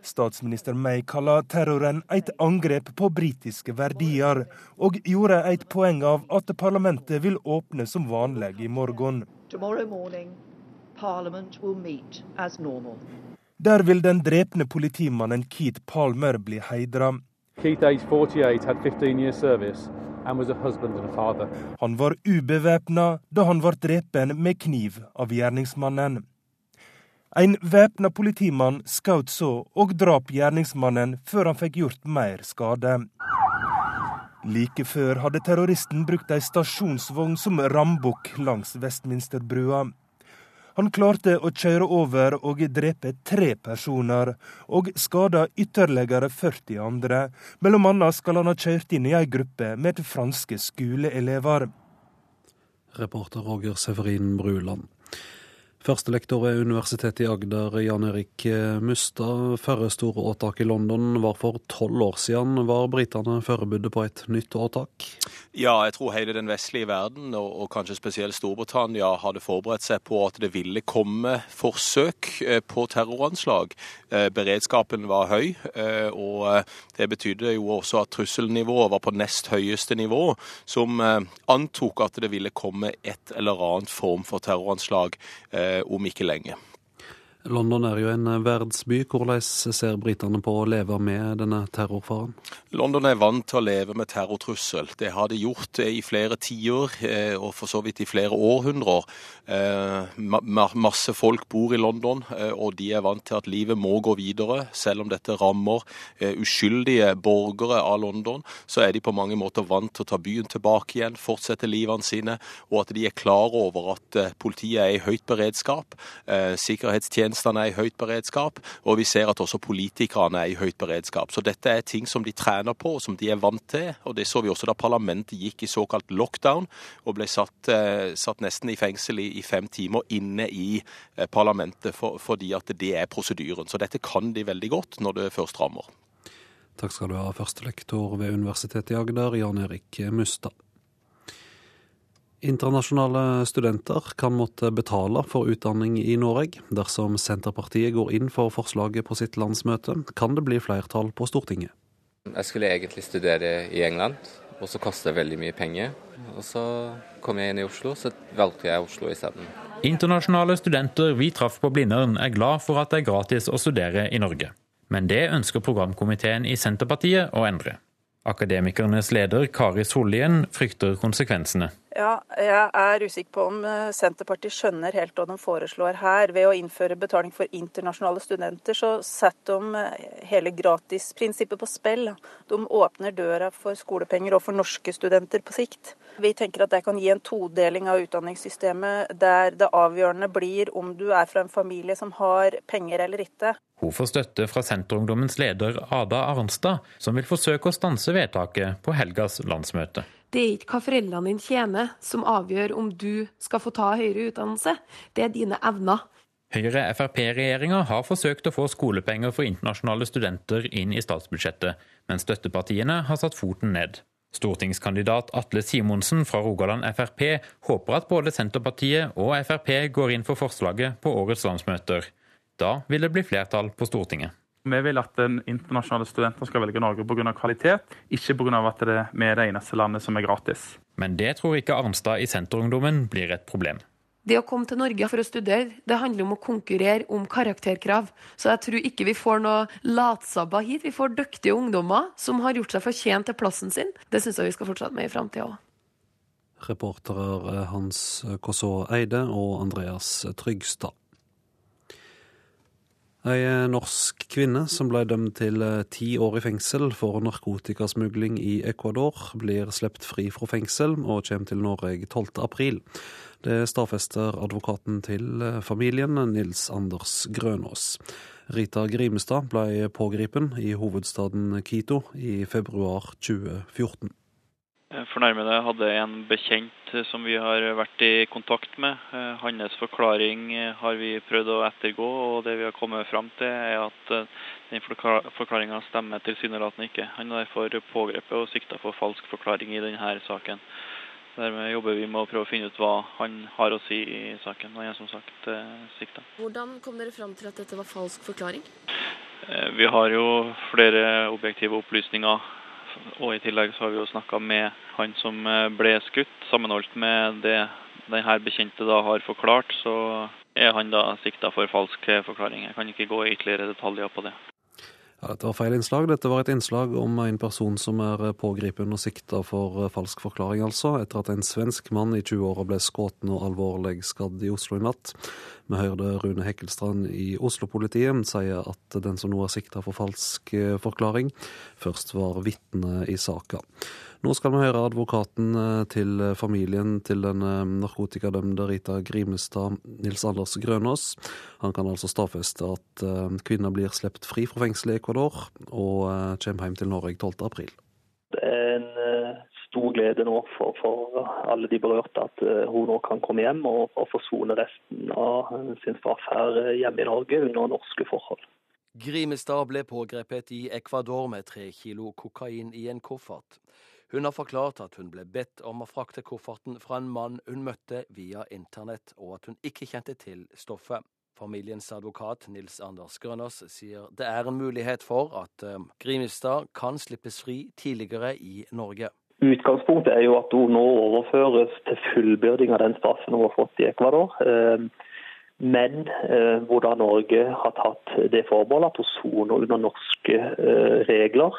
Statsminister May kaller terroren et angrep på britiske verdier, og gjorde et poeng av at parlamentet vil åpne som vanlig i morgen. Der vil den drepne politimannen Keith Palmer bli heidra. Keith, age 48, had 15 years service. Han var ubevæpna da han ble drepen med kniv av gjerningsmannen. En væpna politimann skjøt så og drap gjerningsmannen før han fikk gjort mer skade. Like før hadde terroristen brukt ei stasjonsvogn som rambukk langs Vestminsterbrua. Han klarte å kjøre over og drepe tre personer, og skada ytterligere 40 andre. Mellom annet skal han ha kjørt inn i ei gruppe med franske skoleelever. Reporter Roger Severin Bruland. Førstelektor ved Universitetet i Agder, Jan Erik Mustad. Førre store åtak i London var for tolv år siden. Var britene forberedt på et nytt åtak? Ja, jeg tror hele den vestlige verden, og, kanskje spesielt Storbritannia, hadde forberedt seg på at det ville komme forsøk eh, på terroranslag. Eh, beredskapen var høy, eh, og det betydde jo også at trusselnivået var på nest høyeste nivå, som antok at det ville komme et eller annet form for terroranslag Eh, om ikke lenge. London er jo en verdsby. verdensby. Hvordan ser britene på å leve med denne terrorfaren? London er vant til å leve med terrortrussel. Det har de gjort i flere tiår, eh, og for så vidt i flere århundrer. Eh, masse folk bor i London, og de er vant til at livet må gå videre. Selv om dette rammer uskyldige borgere av London, så er de på mange måter vant til å ta byen tilbake igjen, fortsette livene sine, og at de er klar over at politiet er i høyt beredskap. Sikkerhetstjenesten Tjenestene er i høyt beredskap, og vi ser at også politikerne er i høyt beredskap. Så dette er ting som de trener på, og som de er vant til. Og det så vi også da parlamentet gikk i såkalt lockdown og ble satt, eh, satt nesten i fengsel i, i, fem timer inne i eh, parlamentet for, fordi at det er prosedyren. Så dette kan de veldig godt når det først rammer. Takk skal du ha, førstelektor ved Universitetet i Agder, Jan Erik Mustad. Internasjonale studenter kan måtte betale for utdanning i Norge. Dersom Senterpartiet går inn for forslaget på sitt landsmøte, kan det bli flertall på Stortinget. Jeg skulle egentlig studere i England, og så koster det veldig mye penger. Og så kom jeg inn i Oslo, så valgte jeg Oslo isteden. Internasjonale studenter vi traff på Blindern er glad for at det er gratis å studere i Norge. Men det ønsker programkomiteen i Senterpartiet å endre. Akademikernes leder Kari Sollien frykter konsekvensene. Ja, jeg er usikker på om eh, Senterpartiet skjønner helt hva de foreslår her. Ved å innføre betaling for internasjonale studenter, så setter de eh, hele gratisprinsippet på spill. De åpner døra for skolepenger og for norske studenter på sikt. Vi tenker at det kan gi en todeling av utdanningssystemet, der det avgjørende blir om du er fra en familie som har penger eller ikke. Hun får støtte fra Senterungdommens leder Ada Arnstad, som vil forsøke å stanse vedtaket på helgas landsmøte. Det er ikke hva foreldrene dine tjener som avgjør om du skal få ta høyere utdannelse, det er dine evner. Høyre-Frp-regjeringa har forsøkt å få skolepenger for internasjonale studenter inn i statsbudsjettet, men støttepartiene har satt foten ned. Stortingskandidat Atle Simonsen fra Rogaland Frp håper at både Senterpartiet og Frp går inn for forslaget på årets landsmøter. Da vil det bli flertall på Stortinget. Vi vil at den internasjonale studenter skal velge Norge pga. kvalitet, ikke pga. at det er det eneste landet som er gratis. Men det tror ikke Arnstad i Senterungdommen blir et problem. Det å komme til Norge for å studere, det handler om å konkurrere om karakterkrav. Så jeg tror ikke vi får noe latsabba hit. Vi får dyktige ungdommer som har gjort seg fortjent til plassen sin. Det syns jeg vi skal fortsette med i framtida òg. Reportere Hans Kåså Eide og Andreas Trygstad. Ei norsk kvinne som ble dømt til eh, ti år i fengsel for narkotikasmugling i Ecuador, blir sluppet fri fra fengsel og kommer til Norge 12. april. Det stadfester advokaten til eh, familien, Nils Anders Grønås. Rita Grimestad ble pågripen i hovedstaden Quito i februar 2014. Eh, fornærmede hadde en bekjent eh, som vi har vært i kontakt med. Hans forklaring har vi prøvd å ettergå, og det vi har kommet fram til er at den forklaringa stemmer tilsynelatende ikke. Han er derfor pågrepet og sikta for falsk forklaring i denne saken. Dermed jobber vi med å prøve å finne ut hva han har å si i saken. Han er som sagt sikta. Hvordan kom dere fram til at dette var falsk forklaring? Vi har jo flere objektive opplysninger og i tillegg så har vi jo snakka med han som eh, ble skutt. Sammenholdt med det denne bekjente da har forklart, så er han da sikta for falsk forklaring. Jeg kan ikke gå i ytterligere detaljer på det. Ja, dette var feil innslag. Dette var et innslag om en person som er pågrepet og sikta for eh, falsk forklaring, altså, etter at en svensk mann i 20-åra ble skutt og alvorlig skadd i Oslo i natt. Vi hørte Rune Hekkelstrand i Oslo-politiet sier at den som nå er sikta for falsk eh, forklaring, først var vitne i saka. Nå skal vi høre advokaten eh, til familien til den eh, narkotikadømte Rita Grimestad, Nils Anders Grønås. Han kan altså stadfeste at eh, kvinna blir sluppet fri fra fengselet i Ecuador og kommer hjem til Norge 12. april. Det er en stor glede nå for, for alle de berørte at hun nå kan komme hjem og, og forsone resten av sin straff her hjemme i Norge under norske forhold. Grimestad ble pågrepet i Ecuador med tre kilo kokain i en koffert. Hun har forklart at hun ble bedt om å frakte kofferten fra en mann hun møtte via internett, og at hun ikke kjente til stoffet. Familiens advokat Nils Anders Grønås sier det er en mulighet for at uh, Grimstad kan slippes fri tidligere i Norge. Utgangspunktet er jo at hun nå overføres til fullbyrding av den straffen hun har fått i Ecuador. Uh, men eh, hvor Norge har tatt det forbeholdet at hun soner under norske eh, regler.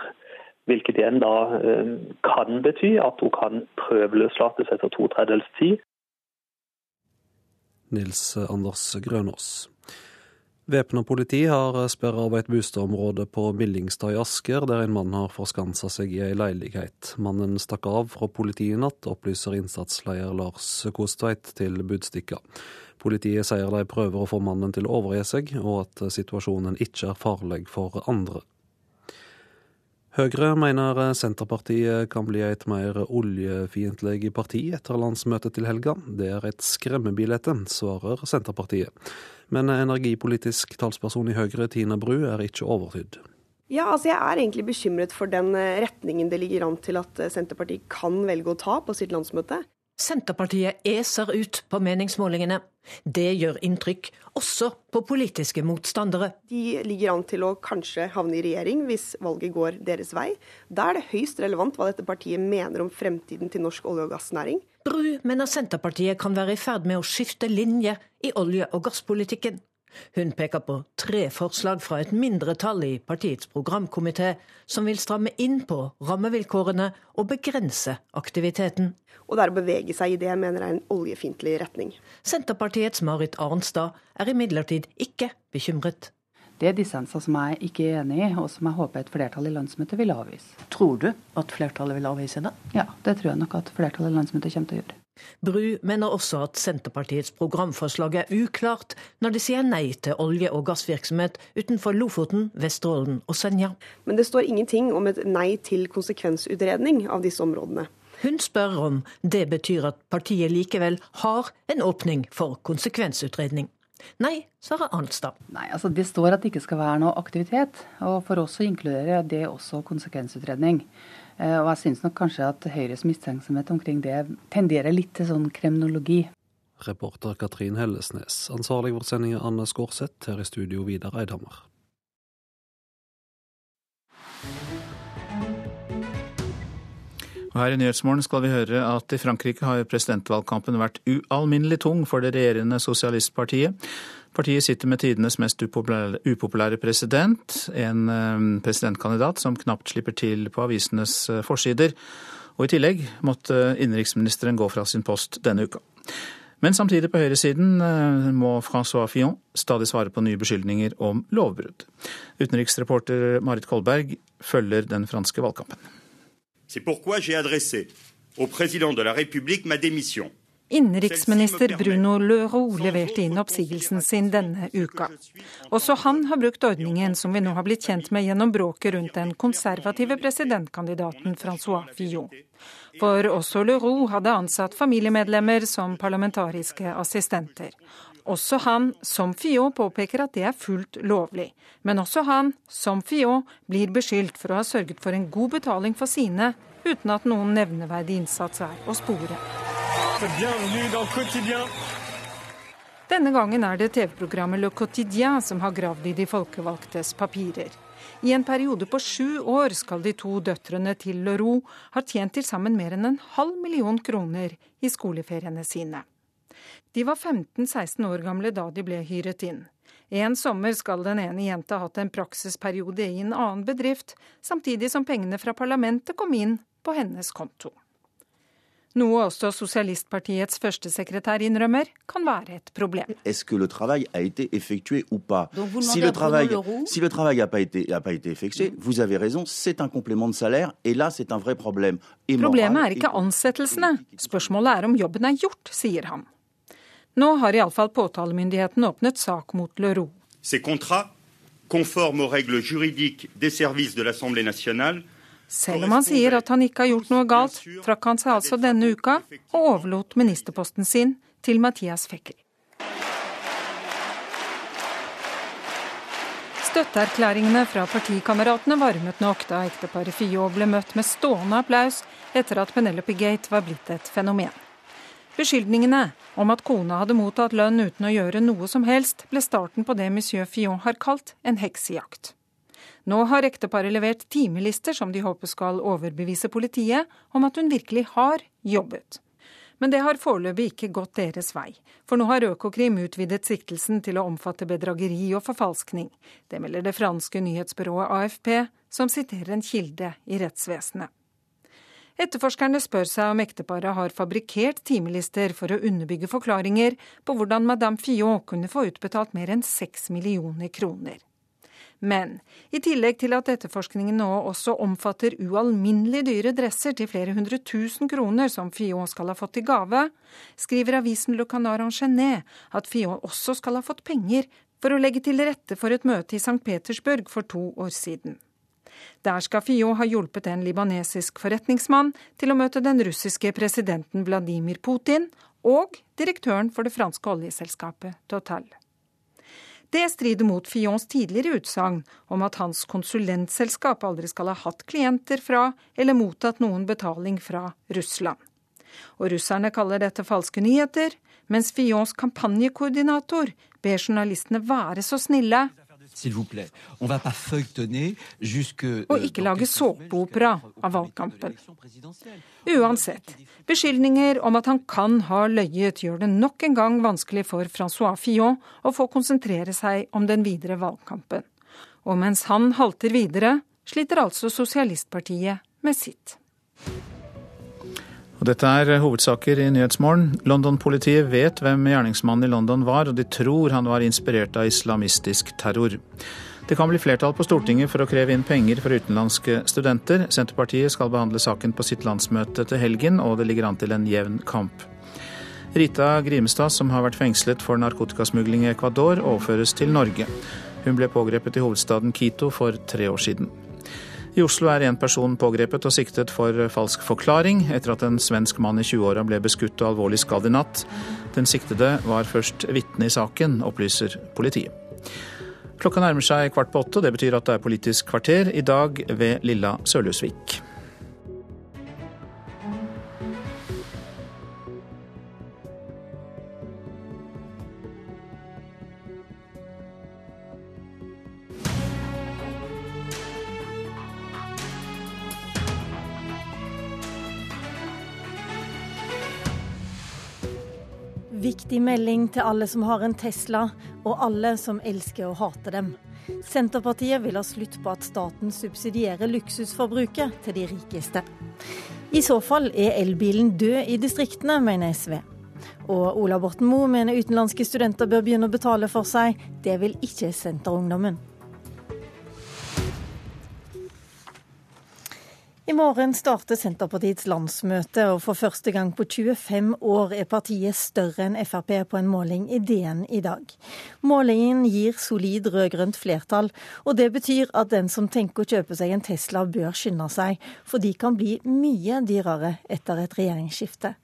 Hvilket igjen da eh, kan bety at hun kan prøveløslates etter to tredjedels tid. Nils Anders Grønås. Væpna politi har sperra av et boligområde på Billingstad i Asker, der en mann har forskansa seg i ei leilighet. Mannen stakk av fra politiet i natt, opplyser innsatsleder Lars Kostveit til Budstikka. Politiet sier de prøver å få mannen til å overgi seg, og at situasjonen ikke er farlig for andre. Høyre mener Senterpartiet kan bli et mer oljefiendtlig parti etter landsmøtet til helga. Det er et skremmebilde, svarer Senterpartiet. Men energipolitisk talsperson i Høyre, Tina Bru, er ikke overtydd. Ja, altså Jeg er egentlig bekymret for den retningen det ligger an til at Senterpartiet kan velge å ta på sitt landsmøte. Senterpartiet eser ut på meningsmålingene. Det gjør inntrykk, også på politiske motstandere. De ligger an til å kanskje havne i regjering hvis valget går deres vei. Da er det høyst relevant hva dette partiet mener om fremtiden til norsk olje- og gassnæring. Bru mener Senterpartiet kan være i ferd med å skifte linje i olje- og gasspolitikken. Hun peker på tre forslag fra et mindretall i partiets programkomité, som vil stramme inn på rammevilkårene og begrense aktiviteten og det er å bevege seg i det jeg mener er en oljefiendtlig retning. Senterpartiets Marit Arnstad er imidlertid ikke bekymret. Det er dissenser som jeg ikke er enig i, og som jeg håper et flertall i landsmøtet vil avvise. Tror du at flertallet vil avvise det? Ja, det tror jeg nok at flertallet i landsmøtet kommer til å gjøre. Bru mener også at Senterpartiets programforslag er uklart når de sier nei til olje- og gassvirksomhet utenfor Lofoten, Vesterålen og Senja. Men det står ingenting om et nei til konsekvensutredning av disse områdene. Hun spør om det betyr at partiet likevel har en åpning for konsekvensutredning. Nei, svarer Arnstad. Nei, altså Det står at det ikke skal være noe aktivitet. og For oss så inkluderer det også konsekvensutredning. Eh, og jeg syns nok kanskje at Høyres mistenksomhet omkring det tenderer litt til sånn kremnologi. Reporter Katrin Hellesnes. Ansvarlig for sendinga Anne Skårseth. Her i studio Vidar Eidhammer. Og her i Nyhetsmorgen skal vi høre at i Frankrike har presidentvalgkampen vært ualminnelig tung for det regjerende sosialistpartiet. Partiet sitter med tidenes mest upopulære president, en eh, presidentkandidat som knapt slipper til på avisenes eh, forsider. Og i tillegg måtte innenriksministeren gå fra sin post denne uka. Men samtidig på høyresiden eh, må Francois Fillon stadig svare på nye beskyldninger om lovbrudd. Utenriksreporter Marit Kolberg følger den franske valgkampen. C'est pourquoi j'ai adressé au président de la République ma démission. Innenriksminister Bruno Leroux leverte inn oppsigelsen sin denne uka. Også han har brukt ordningen som vi nå har blitt kjent med gjennom bråket rundt den konservative presidentkandidaten Francois Fillon. For også Leroux hadde ansatt familiemedlemmer som parlamentariske assistenter. Også han, som Fillon, påpeker at det er fullt lovlig. Men også han, som Fillon, blir beskyldt for å ha sørget for en god betaling for sine, uten at noen nevneverdig innsats er å spore. Denne gangen er det TV-programmet Le Quotidien som har gravd i de folkevalgtes papirer. I en periode på sju år skal de to døtrene til Leroux ha tjent til sammen mer enn en halv million kroner i skoleferiene sine. De var 15-16 år gamle da de ble hyret inn. En sommer skal den ene jenta ha hatt en praksisperiode i en annen bedrift, samtidig som pengene fra parlamentet kom inn på hennes konto. Noe også sosialistpartiets førstesekretær innrømmer kan være et problem. Est-ce que le travail a été effectué ou pas si le travail, si le travail n'a pas, pas été effectué, vous avez raison, c'est un complément de salaire, et là c'est un vrai problème. Problemet er ikke ansettelsene, spørsmålet er om jobben er gjort, sier han. Nå har iallfall påtalemyndigheten åpnet sak mot Leroux. Ces contrats, conformes aux règles juridiques des services de l'Assemblée nationale, Selv om han sier at han ikke har gjort noe galt, trakk han seg altså denne uka og overlot ministerposten sin til Mathias Fekkel. Støtteerklæringene fra partikameratene varmet nok da ekteparet Fillot ble møtt med stående applaus etter at Penelope Gate var blitt et fenomen. Beskyldningene om at kona hadde mottatt lønn uten å gjøre noe som helst, ble starten på det monsieur Fillon har kalt en heksejakt. Nå har ekteparet levert timelister som de håper skal overbevise politiet om at hun virkelig har jobbet. Men det har foreløpig ikke gått deres vei, for nå har Økokrim utvidet siktelsen til å omfatte bedrageri og forfalskning. Det melder det franske nyhetsbyrået AFP, som siterer en kilde i rettsvesenet. Etterforskerne spør seg om ekteparet har fabrikkert timelister for å underbygge forklaringer på hvordan Madame Fillon kunne få utbetalt mer enn seks millioner kroner. Men i tillegg til at etterforskningen nå også omfatter ualminnelig dyre dresser til flere hundre tusen kroner som Fion skal ha fått i gave, skriver avisen Le Canard Enchaîné at Fion også skal ha fått penger for å legge til rette for et møte i St. Petersburg for to år siden. Der skal FIO ha hjulpet en libanesisk forretningsmann til å møte den russiske presidenten Vladimir Putin og direktøren for det franske oljeselskapet Total. Det strider mot Fions tidligere utsagn om at hans konsulentselskap aldri skal ha hatt klienter fra eller mottatt noen betaling fra Russland. Og russerne kaller dette falske nyheter, mens Fions kampanjekoordinator ber journalistene være så snille og ikke lage såpeopera av valgkampen. Uansett, beskyldninger om at han kan ha løyet, gjør det nok en gang vanskelig for Francois Fillon å få konsentrere seg om den videre valgkampen. Og mens han halter videre, sliter altså Sosialistpartiet med sitt. Og dette er hovedsaker i Nyhetsmorgen. London-politiet vet hvem gjerningsmannen i London var, og de tror han var inspirert av islamistisk terror. Det kan bli flertall på Stortinget for å kreve inn penger for utenlandske studenter. Senterpartiet skal behandle saken på sitt landsmøte til helgen, og det ligger an til en jevn kamp. Rita Grimstad, som har vært fengslet for narkotikasmugling i Ecuador, overføres til Norge. Hun ble pågrepet i hovedstaden Quito for tre år siden. I Oslo er en person pågrepet og siktet for falsk forklaring etter at en svensk mann i 20-åra ble beskutt og alvorlig skadd i natt. Den siktede var først vitne i saken, opplyser politiet. Klokka nærmer seg kvart på åtte, det betyr at det er Politisk kvarter i dag ved Lilla Sørlusvik. Viktig melding til alle som har en Tesla, og alle som elsker å hate dem. Senterpartiet vil ha slutt på at staten subsidierer luksusforbruket til de rikeste. I så fall er elbilen død i distriktene, mener SV. Og Ola Borten Moe mener utenlandske studenter bør begynne å betale for seg. Det vil ikke Senterungdommen. I morgen starter Senterpartiets landsmøte, og for første gang på 25 år er partiet større enn Frp på en måling i DN i dag. Målingen gir solid rød-grønt flertall, og det betyr at den som tenker å kjøpe seg en Tesla, bør skynde seg, for de kan bli mye dyrere etter et regjeringsskifte.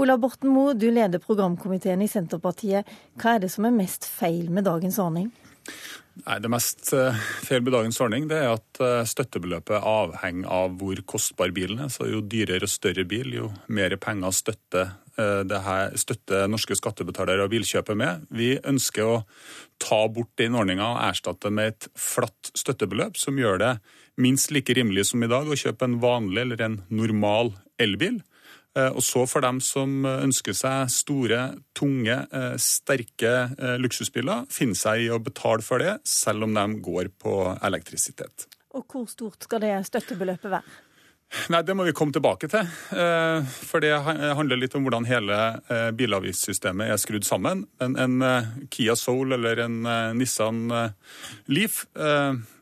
Ola Borten Moe, du leder programkomiteen i Senterpartiet. Hva er det som er mest feil med dagens ordning? Nei, Det mest eh, feil med dagens ordning det er at eh, støttebeløpet avhenger av hvor kostbar bilen er. Så Jo dyrere og større bil, jo mer penger støtter, eh, her, støtter norske skattebetalere og bilkjøpet med. Vi ønsker å ta bort den ordninga og erstatte med et flatt støttebeløp, som gjør det minst like rimelig som i dag å kjøpe en vanlig eller en normal elbil. Eh, og så for dem som ønsker seg store, tunge, eh, sterke eh, luksusbiler, finne seg i å betale for det, selv om de går på elektrisitet. Og hvor stort skal det støttebeløpet være? Nei, Det må vi komme tilbake til. Eh, for det handler litt om hvordan hele eh, bilavgiftssystemet er skrudd sammen. En, en eh, Kia Soul eller en Nissan Leaf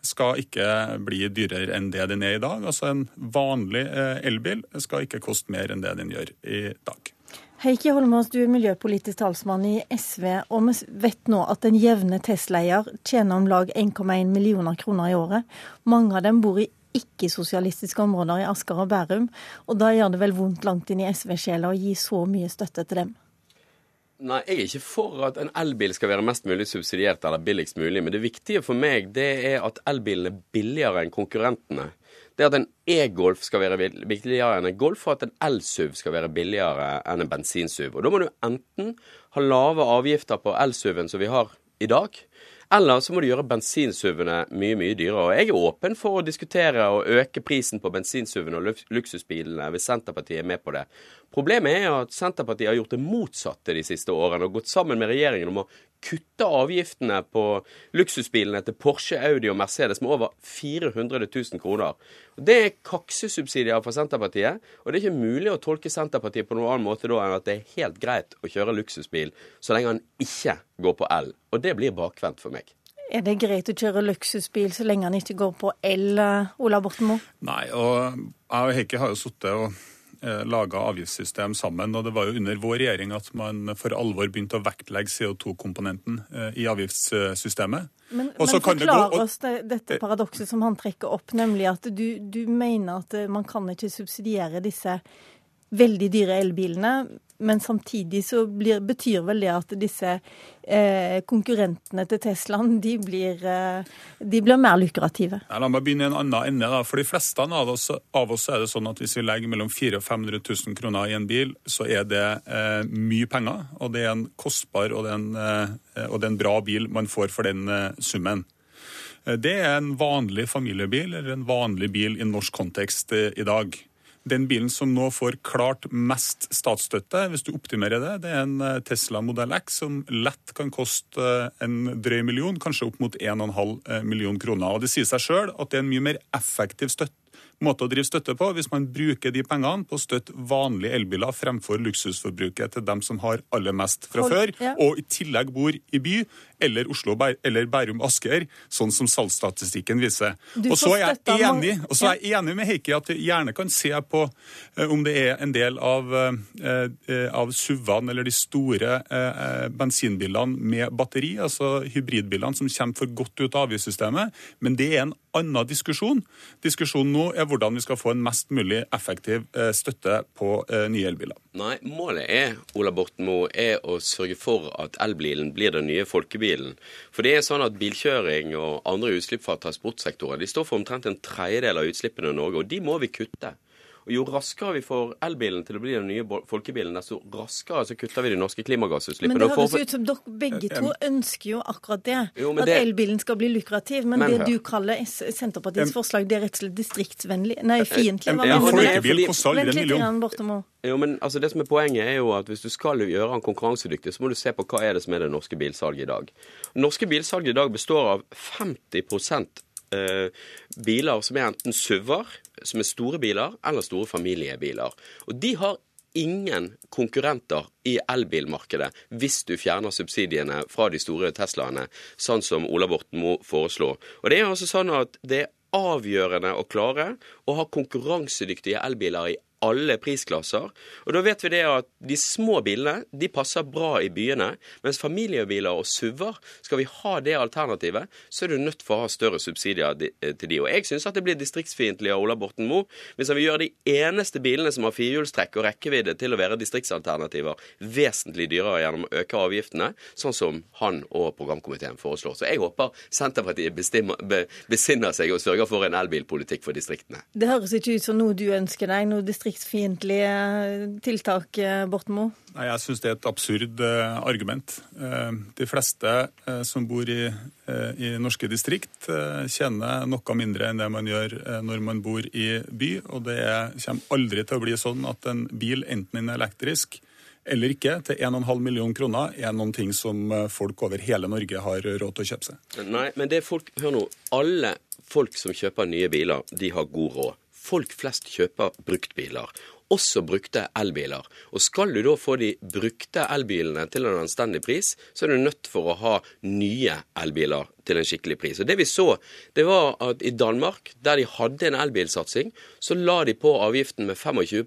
skal ikke bli dyrere enn det den er i dag. Altså En vanlig elbil skal ikke koste mer enn det den gjør i dag. Heikki Holmås, du er miljøpolitisk talsmann i SV, og vi vet nå at en jevne Tesla-eier tjener om lag 1,1 millioner kroner i året. Mange av dem bor i ikke-sosialistiske områder i Asker og Bærum. Og da gjør det vel vondt langt inn i SV-sjela å gi så mye støtte til dem? Nei, jeg er ikke for at en elbil skal være mest mulig subsidiert eller billigst mulig. Men det viktige for meg det er at elbilen er billigere enn konkurrentene. Det at en e-Golf skal være billigere enn en Golf, og at en el-SUV skal være billigere enn en bensin-SUV. Og da må du enten ha lave avgifter på el-SUV-en som vi har i dag, eller så må du gjøre bensinsuvene mye mye dyrere. Og Jeg er åpen for å diskutere og øke prisen på bensinsuvene og luksusbilene hvis Senterpartiet er med på det. Problemet er at Senterpartiet har gjort det motsatte de siste årene og gått sammen med regjeringen om å kutte avgiftene på luksusbilene til Porsche, Audi og Mercedes med over 400 000 kroner. Det er kaksesubsidier for Senterpartiet, og det er ikke mulig å tolke Senterpartiet på noen annen måte da enn at det er helt greit å kjøre luksusbil så lenge han ikke går på el. Og det blir bakvendt for meg. Er det greit å kjøre luksusbil så lenge han ikke går på el, Ola Borten Moe? Nei, og jeg og Heikki har jo sittet og laga avgiftssystem sammen. og Det var jo under vår regjering at man for alvor begynte å vektlegge CO2-komponenten eh, i avgiftssystemet. Men, men forklar oss det, dette paradokset som han trekker opp, nemlig at du, du mener at man kan ikke subsidiere disse veldig dyre elbilene, men samtidig så blir, betyr vel det at disse eh, konkurrentene til Teslaen de blir, eh, de blir mer lukrative. Ja, la meg begynne i en annen ende. da. For de fleste av oss, av oss, er det sånn at hvis vi legger mellom 400 og 500 000 kroner i en bil, så er det eh, mye penger. Og det er en kostbar og det er en, eh, og det er en bra bil man får for den eh, summen. Eh, det er en vanlig familiebil eller en vanlig bil i norsk kontekst i dag. Den bilen som nå får klart mest statsstøtte, hvis du optimerer det, det er en eh, Tesla Model X som lett kan koste eh, en drøy million, kanskje opp mot 1,5 eh, million kroner. Og Det sier seg sjøl at det er en mye mer effektiv støtte måte å drive støtte på hvis man bruker de pengene på å støtte vanlige elbiler fremfor luksusforbruket til dem som har aller mest fra før, og i tillegg bor i by eller Oslo eller Bærum Asker, sånn som salgsstatistikken viser. Og så er jeg enig, og så er jeg enig med Heikki at vi gjerne kan se på uh, om det er en del av, uh, av SUV-ene eller de store bensinbilene med batteri, altså hybridbilene som kommer for godt ut av avgiftssystemet, men det er en annen diskusjon. Diskusjonen nå er hvordan vi skal få en mest mulig effektiv eh, støtte på eh, nye elbiler. Nei, målet er Ola Borten Moe, er å sørge for at elbilen blir den nye folkebilen. For det er sånn at bilkjøring og andre utslipp fra transportsektoren de står for omtrent en tredjedel av utslippene i Norge, og de må vi kutte. Og Jo raskere vi får elbilen til å bli den nye folkebilen, desto raskere så kutter vi de norske klimagassutslippene. Men det høres ut som dere begge to ønsker jo akkurat det. Jo, at det... elbilen skal bli lukrativ. Men, men det hør. du kaller Senterpartiets forslag, det er rett og slett distriktsvennlig Nei, fiendtlig. En, en, folkebil koster en million. Jo, men altså, det som er Poenget er jo at hvis du skal gjøre den konkurransedyktig, så må du se på hva er det som er det norske bilsalget i dag. Norske bilsalget i dag består av 50 eh, biler som er enten SUV-er, som er store biler, eller store familiebiler. Og de har ingen konkurrenter i elbilmarkedet hvis du fjerner subsidiene fra de store Teslaene, sånn som Ola Borten Moe foreslå. Og det er altså sånn at det er avgjørende å klare å ha konkurransedyktige elbiler i alle prisklasser. Og da vet vi det at de små bilene de passer bra i byene, mens familiebiler og SUV-er, skal vi ha det alternativet, så er du nødt for å ha større subsidier eh, til de. Og jeg syns at det blir distriktsfiendtlig av Ola Borten Moe hvis han vil gjøre de eneste bilene som har firehjulstrekk og rekkevidde til å være distriktsalternativer, vesentlig dyrere gjennom å øke avgiftene, sånn som han og programkomiteen foreslår. Så jeg håper Senterpartiet bestimmer, besinner seg og sørger for en elbilpolitikk for distriktene. Det høres ikke ut som noe du ønsker deg. noe distrikt distriktsfiendtlige tiltak, eh, Borten Moe? Jeg syns det er et absurd uh, argument. Uh, de fleste som bor i, i norske distrikt, tjener noe mindre enn det man gjør når man bor i by. Og det kommer aldri til å bli sånn at en bil, enten den er elektrisk eller ikke, til 1,5 million kroner, er noen ting som folk over hele Norge har råd til å kjøpe seg. Nei, men det er folk Hør nå. Alle folk som kjøper nye biler, de har god råd folk flest kjøper bruktbiler. Også brukte elbiler. Og skal du da få de brukte elbilene til en anstendig pris, så er du nødt for å ha nye elbiler til en skikkelig pris. Og det vi så, det var at i Danmark, der de hadde en elbilsatsing, så la de på avgiften med 25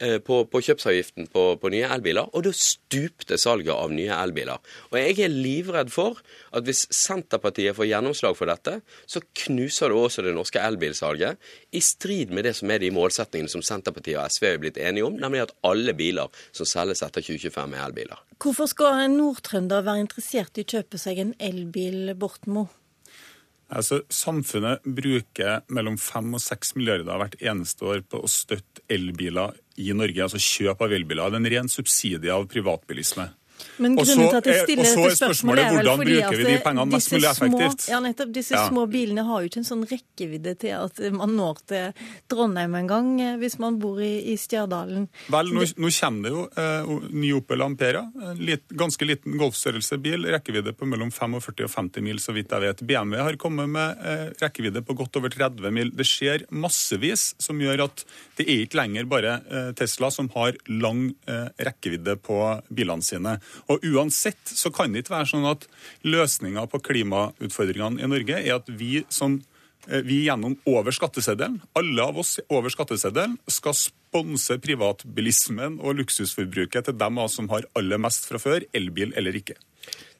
eh, på, på kjøpsavgiften på, på nye elbiler, og da stupte salget av nye elbiler. Og jeg er livredd for at hvis Senterpartiet får gjennomslag for dette, så knuser det også det norske elbilsalget, i strid med det som er de målsettingene som Senterpartiet og SV er blitt enige om, nemlig at alle biler som selges etter 2025 er elbiler. Hvorfor skal en nordtrønder være interessert i å kjøpe seg en elbil, Bortmo? Altså, samfunnet bruker mellom 5 og 6 milliarder hvert eneste år på å støtte elbiler i Norge. Altså kjøp av elbiler. Det er en ren subsidie av privatbilisme. Men grunnen til at jeg stiller dette spørsmålet, er vel fordi at de pengene mest mulig effektivt? Små, ja, nettopp, disse ja. små bilene har jo ikke en sånn rekkevidde til at man når til Trondheim en gang eh, hvis man bor i, i Stjørdalen. Vel, nå, nå, kommer det jo eh, ny Opel Ampera. Litt, ganske liten golfstørrelse bil. Rekkevidde på mellom 45 og 50 mil, så vidt jeg vet. BMW har kommet med eh, rekkevidde på godt over 30 mil. Det skjer massevis som gjør at det er ikke lenger bare eh, Tesla som har lang eh, rekkevidde på bilene sine. Og uansett så kan det ikke være sånn at løsninga på klimautfordringene i Norge er at vi som eh, vi gjennom over skatteseddelen, alle av oss over skatteseddelen, skal sponse privatbilismen og luksusforbruket til dem av oss som har aller mest fra før, elbil eller ikke.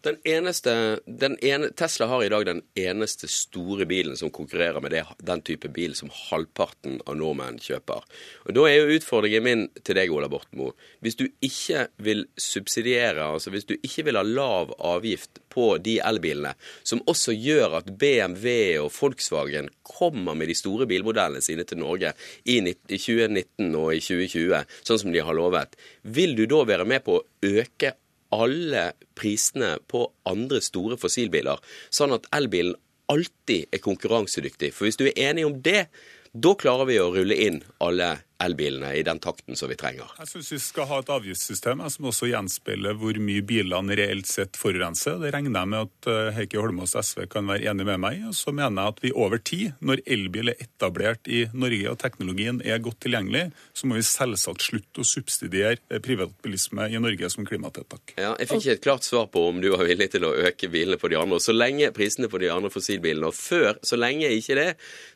Den eneste, den ene, Tesla har i dag den eneste store bilen som konkurrerer med det, den type bil som halvparten av nordmenn kjøper. Og Da er jo utfordringen min til deg, Ola Borten Moe. Hvis du ikke vil subsidiere, altså hvis du ikke vil ha lav avgift på de elbilene, som også gjør at BMW og Volkswagen kommer med de store bilmodellene sine til Norge i 2019 og i 2020, sånn som de har lovet, vil du da være med på å øke alle prisene på andre store fossilbiler, sånn at elbilen alltid er konkurransedyktig. For hvis du er enig om det, da klarer vi å rulle inn alle elbilene i den takten som vi trenger. Jeg syns vi skal ha et avgiftssystem som også gjenspeiler hvor mye bilene reelt sett forurenser. Det regner jeg med at eh, Heikki Holmås SV kan være enig med meg i. Og så mener jeg at vi over tid, når elbil er etablert i Norge og teknologien er godt tilgjengelig, så må vi selvsagt slutte å subsidiere eh, privatbilisme i Norge som klimatiltak. Ja, jeg fikk ikke et klart svar på om du var villig til å øke bilene på de andre. Så lenge prisene på de andre fossilbilene, og før, så lenge ikke det,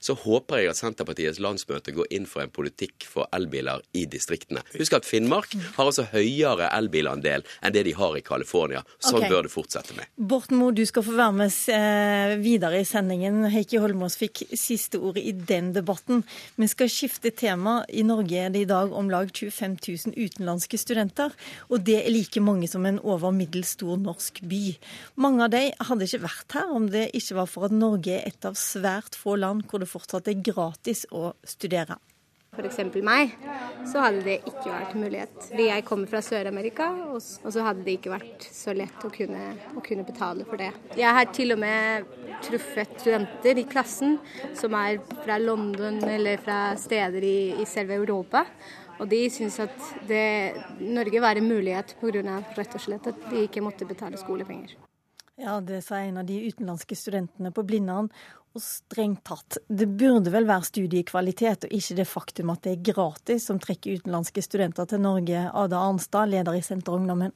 så håper jeg at Senterpartiets landsmøte går inn for en politikk for elbiler i distriktene. Husk at Finnmark har altså høyere elbilandel enn det de har i California. Sånn okay. bør det fortsette med. Borten Moe, du skal få være med eh, videre i sendingen. Heikki Holmås fikk siste ordet i den debatten. Vi skal skifte tema. I Norge er det i dag om lag 25 000 utenlandske studenter. Og det er like mange som en over middels stor norsk by. Mange av de hadde ikke vært her om det ikke var for at Norge er et av svært få land hvor det fortsatt er gratis å studere f.eks. meg, så hadde det ikke vært mulighet. Fordi jeg kommer fra Sør-Amerika, og så hadde det ikke vært så lett å kunne, å kunne, betale for det. Jeg har til og med truffet studenter i klassen som er fra London eller fra steder i, i selve Europa. Og de syns at det, Norge var en mulighet pga. rett og slett at de ikke måtte betale skolepenger. Ja, det sa en av de utenlandske studentene på Blindern. Og strengt tatt, det burde vel være studiekvalitet, og ikke det faktum at det er gratis som trekker utenlandske studenter til Norge. Ada Arnstad, leder i Senterungdommen.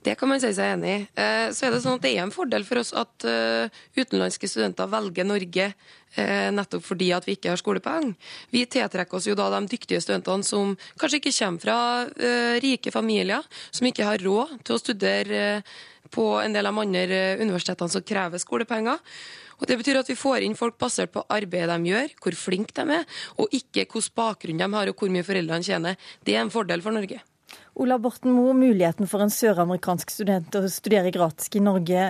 Det kan man si seg enig i. Eh, så er det sånn at det er en fordel for oss at eh, utenlandske studenter velger Norge eh, nettopp fordi at vi ikke har skolepenger. Vi tiltrekker oss jo da de dyktige studentene som kanskje ikke kommer fra rike familier, som ikke har råd til å studere på en del av de andre universitetene som krever skolepenger. Og Det betyr at vi får inn folk basert på arbeidet de gjør, hvor flinke de er, og ikke hvilken bakgrunn de har og hvor mye foreldrene tjener. Det er en fordel for Norge. Ola Borten Moe, muligheten for en søramerikansk student å studere gratis i Norge,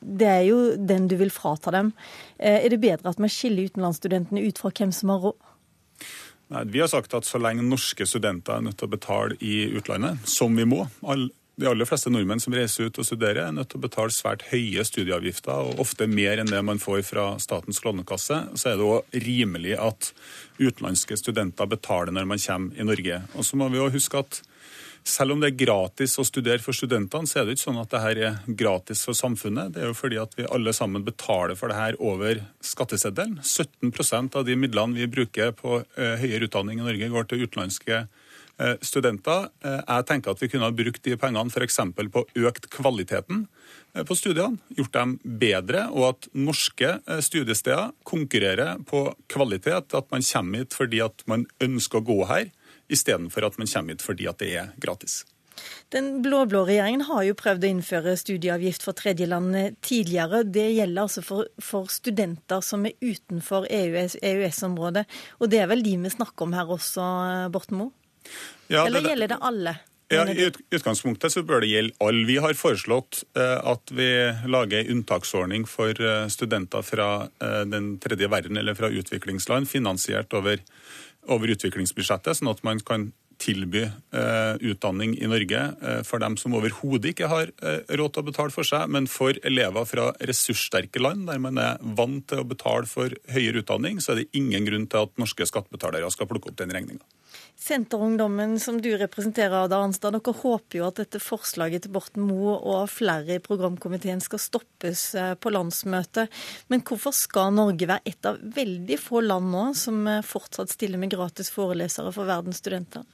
det er jo den du vil frata dem. Eh, er det bedre at vi skiller utenlandsstudentene ut fra hvem som har råd? Nei, Vi har sagt at så lenge norske studenter er nødt til å betale i utlandet, som vi må, de aller fleste nordmenn som reiser ut og studerer, er nødt til å betale svært høye studieavgifter, og ofte mer enn det man får fra Statens lånekasse. Så er det òg rimelig at utenlandske studenter betaler når man kommer i Norge. Og så må vi også huske at selv om det er gratis å studere for studentene, så er det ikke sånn at det her er gratis for samfunnet. Det er jo fordi at vi alle sammen betaler for det her over skatteseddelen. 17% av de midlene vi bruker på eh, høyere utdanning i Norge, går til utenlandske studenter. Jeg tenker at vi kunne ha brukt de pengene f.eks. på økt kvaliteten på studiene, gjort dem bedre, og at norske studiesteder konkurrerer på kvalitet. At man kommer hit fordi at man ønsker å gå her, istedenfor at man kommer hit fordi at det er gratis. Den blå-blå regjeringen har jo prøvd å innføre studieavgift for tredjeland tidligere. Det gjelder altså for, for studenter som er utenfor EØS-området. E og det er vel de vi snakker om her også, Borten Moe? Ja, Eller det, gjelder det alle? Ja, I utgangspunktet så bør det gjelde alle. Vi har foreslått eh, at vi lager en unntaksordning for eh, studenter fra eh, den tredje verden eller fra utviklingsland, finansiert over, over utviklingsbudsjettet, sånn at man kan tilby utdanning i Norge for dem som overhodet ikke har råd til å betale for seg, men for elever fra ressurssterke land, der man er vant til å betale for høyere utdanning, så er det ingen grunn til at norske skattebetalere skal plukke opp den regninga. Senterungdommen som du representerer, Ada Arnstad, dere håper jo at dette forslaget til Borten Moe og flere i programkomiteen skal stoppes eh, på landsmøtet. Men hvorfor skal Norge være et av veldig få land nå som eh, fortsatt stiller med gratis forelesere for verdens studenter?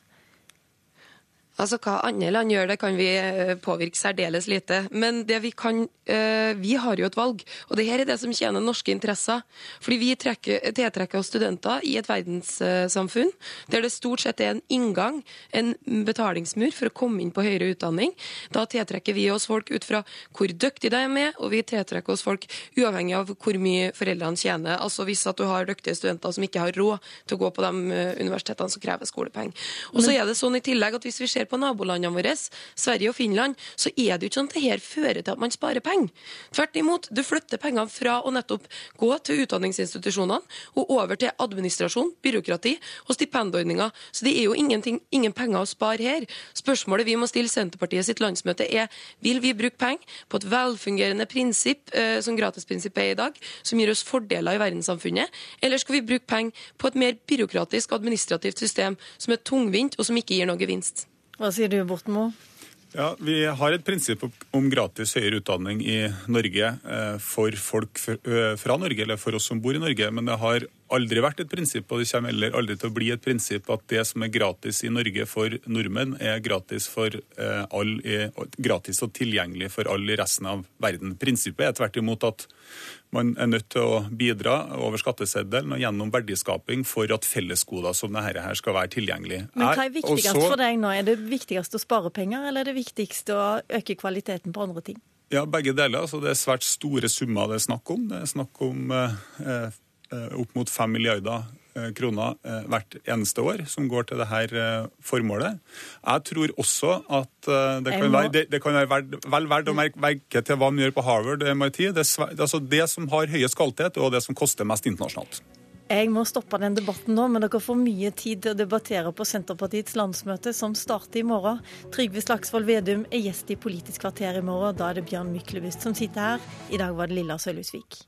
Altså, Hva andre land gjør, det kan vi eh, påvirke særdeles lite. Men det vi kan eh, Vi har jo et valg, og det her er det som tjener norske interesser. Fordi vi trekker, tiltrekker oss studenter i et verdenssamfunn der det stort sett er en inngang, en betalingsmur, for å komme inn på høyere utdanning. Da tiltrekker vi oss folk ut fra hvor dyktige de er med, og vi tiltrekker oss folk uavhengig av hvor mye foreldrene tjener. Altså Hvis at du har dyktige studenter som ikke har råd til å gå på de eh, universitetene som krever skolepenger. Og så er det sånn i tillegg at hvis vi ser på nabolandene våre, Sverige og Finland, så er det jo ikke sånn at det her fører til at man sparer penger. Tvert imot, du flytter pengene fra å nettopp gå til utdanningsinstitusjonene og over til administrasjon, byråkrati og stipendordninger. Så det er jo ingen penger å spare her. Spørsmålet vi må stille Senterpartiet sitt landsmøte er vil vi bruke penger på et velfungerende prinsipp, eh, som gratisprinsippet er i dag, som gir oss fordeler i verdenssamfunnet, eller skal vi bruke penger på et mer byråkratisk administrativt system som er tungvint og som ikke gir noe gevinst? Hva sier du, Borten Ja, Vi har et prinsipp om gratis høyere utdanning i Norge eh, for folk eh, fra Norge, eller for oss som bor i Norge. Men det har aldri vært et prinsipp, og det kommer heller aldri til å bli et prinsipp at det som er gratis i Norge for nordmenn, er gratis, for, eh, alle, gratis og tilgjengelig for alle i resten av verden. Prinsippet er tvert imot at man er nødt til å bidra over skatteseddelen og gjennom verdiskaping for at fellesgoder som dette her skal være tilgjengelig. Men hva er viktigst Også, for deg nå? Er det viktigst å spare penger, eller er det viktigst å øke kvaliteten på andre ting? Ja, begge deler. Altså, det er svært store summer det er snakk om. Det er snakk om eh, eh opp mot fem milliarder Eh, kroner eh, hvert eneste år som går til dette eh, formålet. Jeg tror også at det kan være, det, det kan være vel verdt å merke til hva man gjør på Harvard og MIT. Det, altså det som har høyest kvalitet, og det som koster mest internasjonalt. Jeg må stoppe den debatten nå, men dere får mye tid til å debattere på Senterpartiets landsmøte, som starter i morgen. Trygve Slagsvold Vedum er gjest i Politisk kvarter i morgen. Da er det Bjørn Myklebust som sitter her. I dag var det Lilla Sølhusvik.